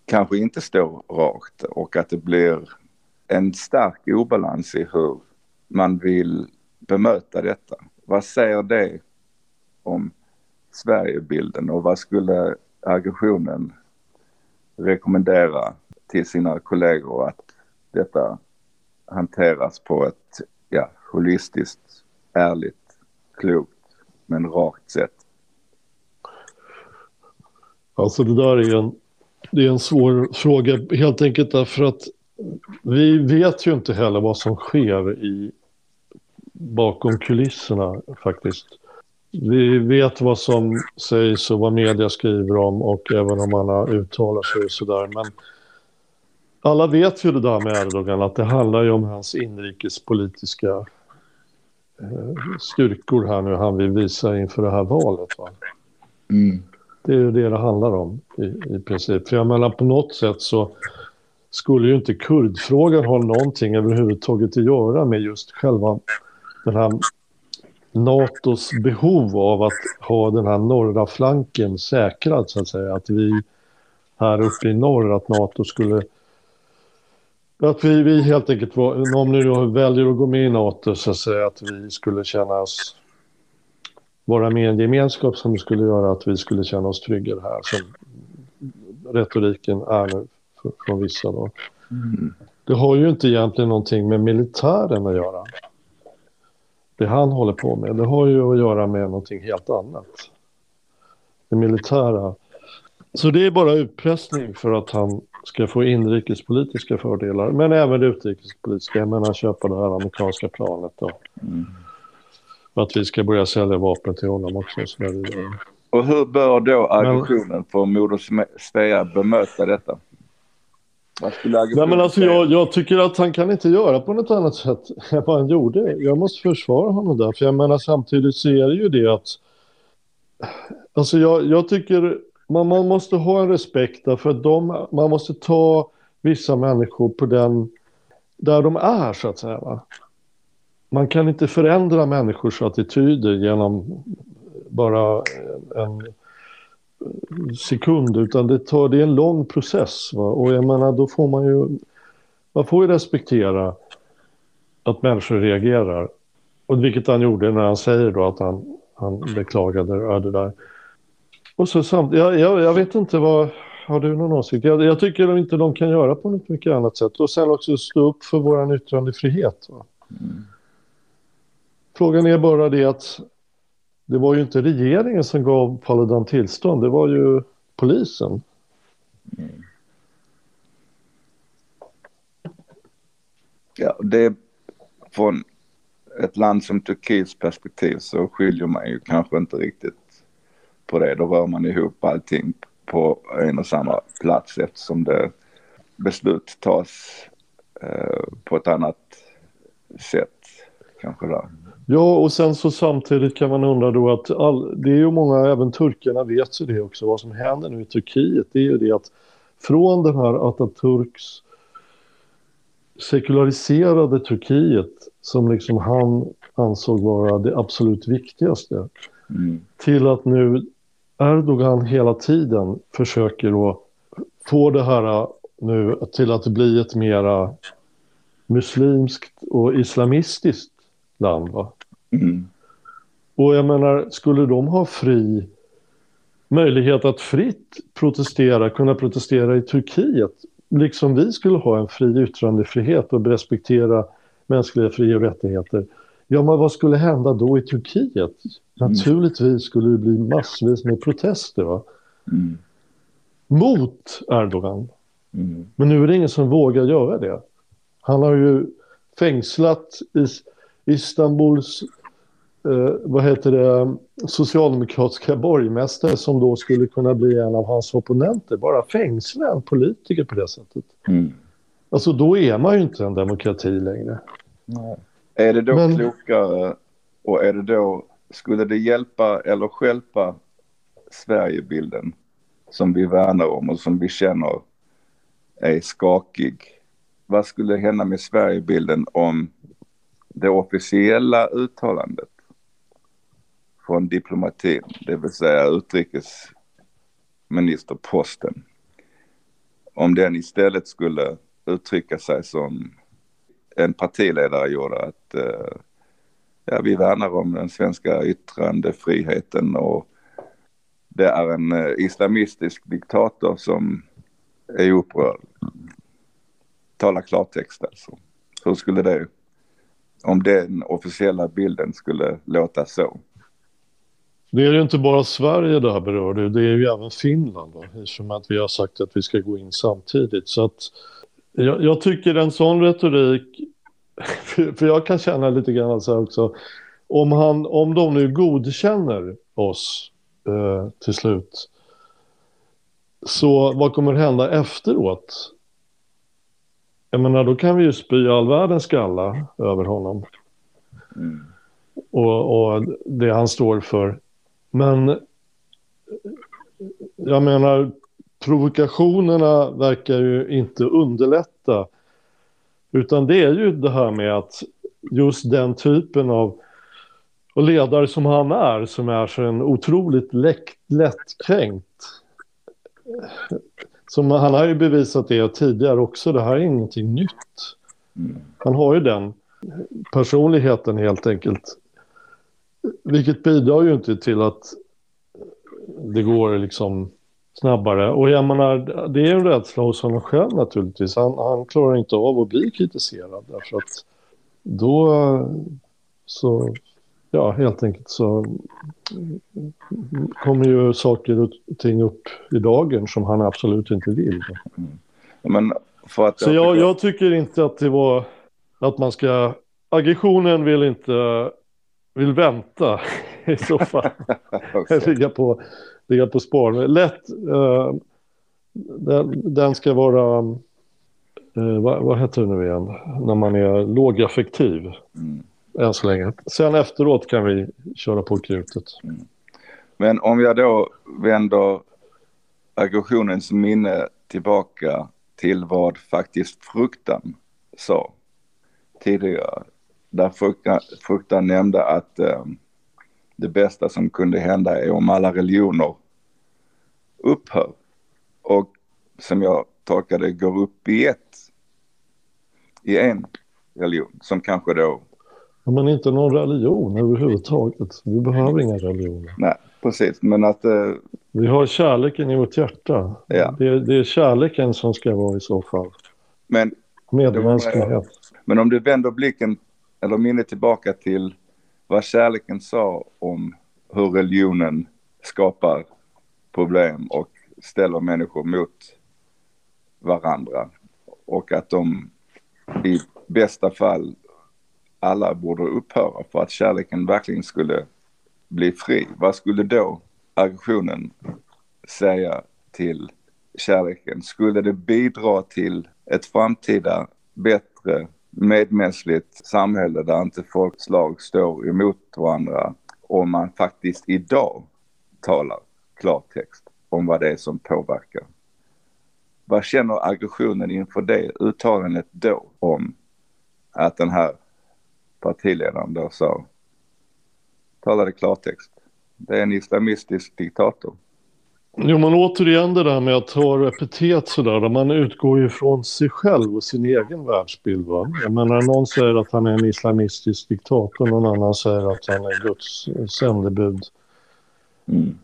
kanske inte står rakt och att det blir en stark obalans i hur man vill bemöta detta. Vad säger det om Sverigebilden och vad skulle aggressionen rekommendera till sina kollegor att detta hanteras på ett ja, holistiskt, ärligt, klokt men rakt sätt? Alltså det där är en, det är en svår fråga helt enkelt därför att vi vet ju inte heller vad som sker i, bakom kulisserna faktiskt. Vi vet vad som sägs och vad media skriver om och även om man har uttalat sig och sådär. Men alla vet ju det där med Erdogan, att det handlar ju om hans inrikespolitiska eh, styrkor här nu han vill visa inför det här valet. Va? Mm. Det är ju det det handlar om i, i princip. För jag menar på något sätt så skulle ju inte kurdfrågan ha någonting överhuvudtaget att göra med just själva den här NATOs behov av att ha den här norra flanken säkrad så att säga. Att vi här uppe i norr, att NATO skulle... Att vi, vi helt enkelt, var, om ni då väljer att gå med i NATO så att säga, att vi skulle känna oss... Vara med i en gemenskap som skulle göra att vi skulle känna oss tryggare här. Som retoriken är nu från vissa då. Mm. Det har ju inte egentligen någonting med militären att göra det han håller på med, det har ju att göra med någonting helt annat. Det militära. Så det är bara utpressning för att han ska få inrikespolitiska fördelar, men även utrikespolitiska. Jag menar köpa det här amerikanska planet då. Mm. att vi ska börja sälja vapen till honom också. Och, så och hur bör då aggressionen för Moder Svea bemöta detta? Nej, men alltså, jag, jag, tycker att han kan inte göra på något annat sätt (laughs) än vad han gjorde. Jag måste försvara honom där. För jag menar samtidigt så är det ju det att... Alltså jag, jag tycker man, man måste ha en respekt för att de, man måste ta vissa människor på den... Där de är så att säga. Va? Man kan inte förändra människors attityder genom bara en sekund utan det, tar, det är en lång process. Va? Och jag menar då får man ju, man får ju respektera att människor reagerar. Och vilket han gjorde när han säger då att han, han beklagade det där. Och så samt, jag, jag, jag vet inte vad, har du någon åsikt? Jag, jag tycker inte de kan göra på något mycket annat sätt. Och sen också stå upp för vår yttrandefrihet. Mm. Frågan är bara det att det var ju inte regeringen som gav Paludan tillstånd, det var ju polisen. Mm. Ja, det från ett land som Turkiets perspektiv så skiljer man ju kanske inte riktigt på det. Då rör man ihop allting på en och samma plats eftersom det beslut tas eh, på ett annat sätt kanske där. Ja, och sen så samtidigt kan man undra då att all, det är ju många, även turkarna vet ju det också, vad som händer nu i Turkiet, det är ju det att från den här Atatürks sekulariserade Turkiet som liksom han ansåg vara det absolut viktigaste mm. till att nu Erdogan hela tiden försöker då få det här nu till att bli ett mera muslimskt och islamistiskt land. Va? Mm. Och jag menar, skulle de ha fri möjlighet att fritt protestera, kunna protestera i Turkiet, liksom vi skulle ha en fri yttrandefrihet och respektera mänskliga fri och rättigheter. Ja, men vad skulle hända då i Turkiet? Mm. Naturligtvis skulle det bli massvis med protester va? Mm. mot Erdogan. Mm. Men nu är det ingen som vågar göra det. Han har ju fängslat is Istanbuls eh, vad heter det, socialdemokratiska borgmästare som då skulle kunna bli en av hans opponenter. Bara fängsla en politiker på det sättet. Mm. Alltså då är man ju inte en demokrati längre. Nej. Är det då Men... klokare och är det då, skulle det hjälpa eller skälpa Sverigebilden som vi värnar om och som vi känner är skakig? Vad skulle hända med Sverigebilden om det officiella uttalandet från diplomatin, det vill säga utrikesministerposten, om den istället skulle uttrycka sig som en partiledare gjorde att eh, ja, vi värnar om den svenska yttrandefriheten och det är en eh, islamistisk diktator som är upprörd. Tala klartext alltså. Hur skulle det, om den officiella bilden skulle låta så? Det är ju inte bara Sverige det här berör, det är ju även Finland. Då, eftersom att vi har sagt att vi ska gå in samtidigt. Så att jag, jag tycker en sån retorik, (laughs) för jag kan känna lite grann så här också, om, han, om de nu godkänner oss eh, till slut, så vad kommer hända efteråt? Jag menar, då kan vi ju spy all världens skalla över honom. Mm. Och, och det han står för. Men jag menar, provokationerna verkar ju inte underlätta. Utan det är ju det här med att just den typen av och ledare som han är, som är så en otroligt lätt, lättkränkt. Som han har ju bevisat det tidigare också, det här är ingenting nytt. Han har ju den personligheten helt enkelt. Vilket bidrar ju inte till att det går liksom snabbare. Och jag menar, det är en rädsla hos honom själv naturligtvis. Han, han klarar inte av att bli kritiserad därför att då så, ja helt enkelt så kommer ju saker och ting upp i dagen som han absolut inte vill. Mm. Att så jag, jag tycker inte att det var att man ska, aggressionen vill inte, vill vänta i så fall. (laughs) ligga på ligga på spår. Lätt, uh, den, den, ska vara, uh, vad, vad heter det nu igen, när man är lågaffektiv. Mm. Än så länge. Sen efteråt kan vi köra på krutet. Mm. Men om jag då vänder aggressionens minne tillbaka till vad faktiskt fruktan sa tidigare. Där fruktan, fruktan nämnde att um, det bästa som kunde hända är om alla religioner upphör. Och som jag tolkar det går upp i ett. I en religion som kanske då... Ja, men inte någon religion överhuvudtaget. Vi behöver inga religioner. Nej, precis. Men att... Uh... Vi har kärleken i vårt hjärta. Ja. Det, det, är kärleken som ska vara i så fall. Men... Medmänsklighet. Men om du vänder blicken eller minnet tillbaka till vad kärleken sa om hur religionen skapar problem och ställer människor mot varandra och att de i bästa fall alla borde upphöra för att kärleken verkligen skulle bli fri. Vad skulle då aggressionen säga till kärleken? Skulle det bidra till ett framtida bättre medmänskligt samhälle där inte folkslag står emot varandra om man faktiskt idag talar klartext om vad det är som påverkar. Vad känner aggressionen inför det uttalandet då om att den här partiledaren då sa, talade klartext. Det är en islamistisk diktator. Jo, men återigen det där med att ha epitet sådär, man utgår ju från sig själv och sin egen världsbild. Va? Jag menar, någon säger att han är en islamistisk diktator, någon annan säger att han är Guds sändebud. Mm.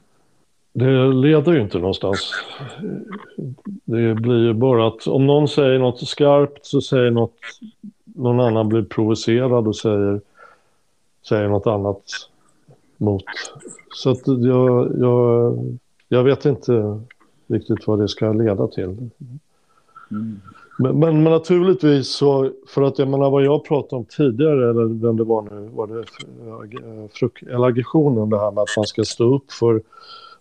Det leder ju inte någonstans. Det blir ju bara att om någon säger något skarpt så säger något, någon annan blir provocerad och säger, säger något annat mot. Så att jag, jag jag vet inte riktigt vad det ska leda till. Mm. Men, men, naturligtvis så, för att jag menar vad jag pratade om tidigare, eller vem det var nu, var det eh, fruk, eller aggressionen, det här med att man ska stå upp för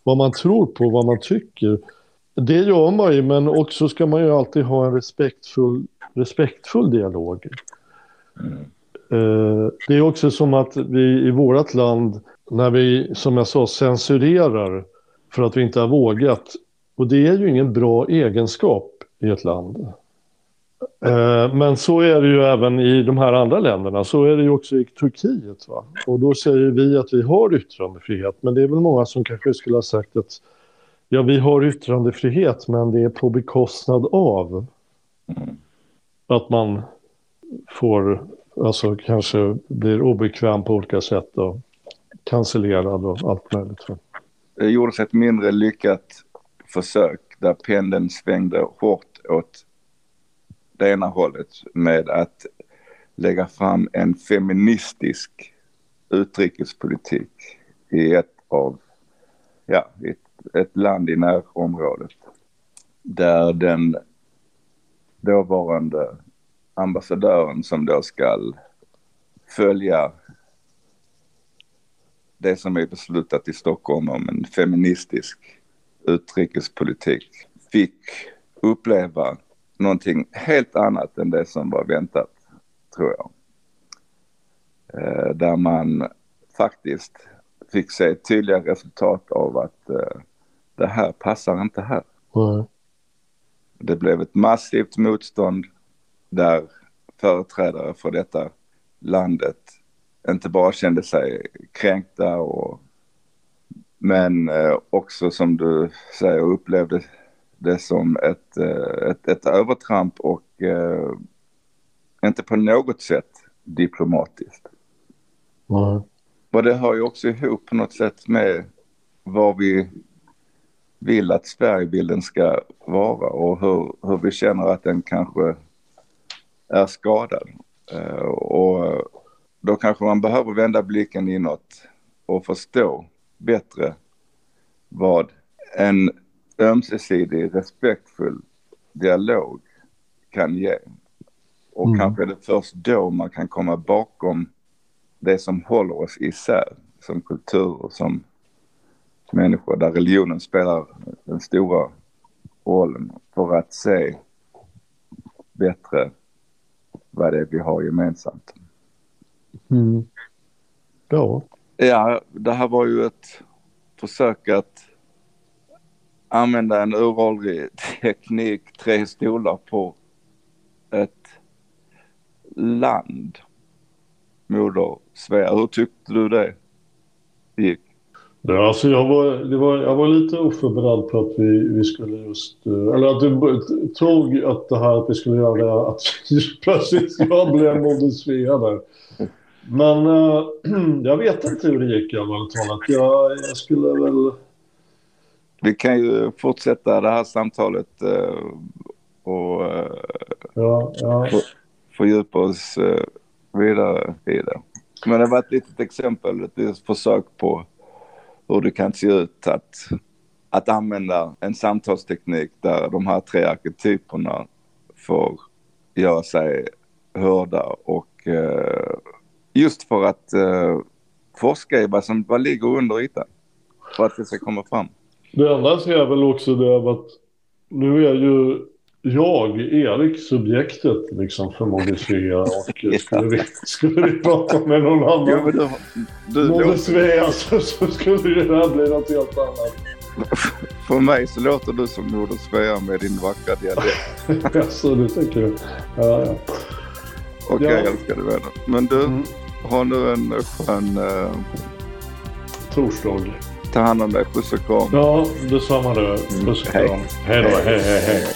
vad man tror på, vad man tycker. Det gör man ju, men också ska man ju alltid ha en respektfull, respektfull dialog. Mm. Det är också som att vi i vårt land, när vi, som jag sa, censurerar för att vi inte har vågat. Och det är ju ingen bra egenskap i ett land. Eh, men så är det ju även i de här andra länderna. Så är det ju också i Turkiet. Va? Och då säger vi att vi har yttrandefrihet. Men det är väl många som kanske skulle ha sagt att ja, vi har yttrandefrihet men det är på bekostnad av att man får, alltså kanske blir obekväm på olika sätt och cancellerad och allt möjligt. Det gjordes ett mindre lyckat försök där pendeln svängde hårt åt det ena hållet med att lägga fram en feministisk utrikespolitik i ett av, ja, ett, ett land i närområdet. Där den dåvarande ambassadören som då ska följa det som är beslutat i Stockholm om en feministisk utrikespolitik fick uppleva någonting helt annat än det som var väntat, tror jag. Eh, där man faktiskt fick se tydliga resultat av att eh, det här passar inte här. Mm. Det blev ett massivt motstånd där företrädare för detta landet inte bara kände sig kränkta och men eh, också som du säger upplevde det som ett, eh, ett, ett övertramp och eh, inte på något sätt diplomatiskt. Mm. Och det hör ju också ihop på något sätt med vad vi vill att Sverigebilden ska vara och hur, hur vi känner att den kanske är skadad. Och då kanske man behöver vända blicken inåt och förstå bättre vad en ömsesidig respektfull dialog kan ge. Och mm. kanske är det först då man kan komma bakom det som håller oss isär som kultur och som människor där religionen spelar den stora rollen för att se bättre vad det är vi har gemensamt. Mm. Ja. Ja, det här var ju ett försök att använda en uråldrig teknik, tre stolar på ett land. Moder Svea, hur tyckte du det gick? Ja, alltså jag, var, det var, jag var lite oförberedd på att vi, vi skulle just... Eh, eller att du tog att det här att vi skulle göra det, att (laughs) plötsligt jag blev Moder Svea där. Men uh, (clears throat) jag vet inte hur det gick allvarligt talat. Jag, jag skulle väl... Vi kan ju fortsätta det här samtalet uh, och uh, ja, ja. fördjupa oss vidare i det. Men det var ett litet exempel, ett försök på hur det kan se ut att, att använda en samtalsteknik där de här tre arketyperna får göra sig hörda och Just för att uh, forska i vad som vad ligger under ytan. För att det ska komma fram. Det enda är väl också det att nu är ju jag, Erik, subjektet liksom för Modicea och (laughs) skulle, vi, skulle vi prata med någon annan ja, du, du, Modicea så, så skulle det här bli något helt annat. (laughs) För mig så låter du som Moder Svea med din vackra dialekt. (laughs) Jaså, du tänker du? Ja, ja. Okej, okay, ja. älskade vänner. Men du, mm. Ha nu en skön... Uh... Torsdag. Ta hand om dig. Puss och kram. Ja, detsamma du. Puss och kram. Hej då. hej, hej. hej. hej.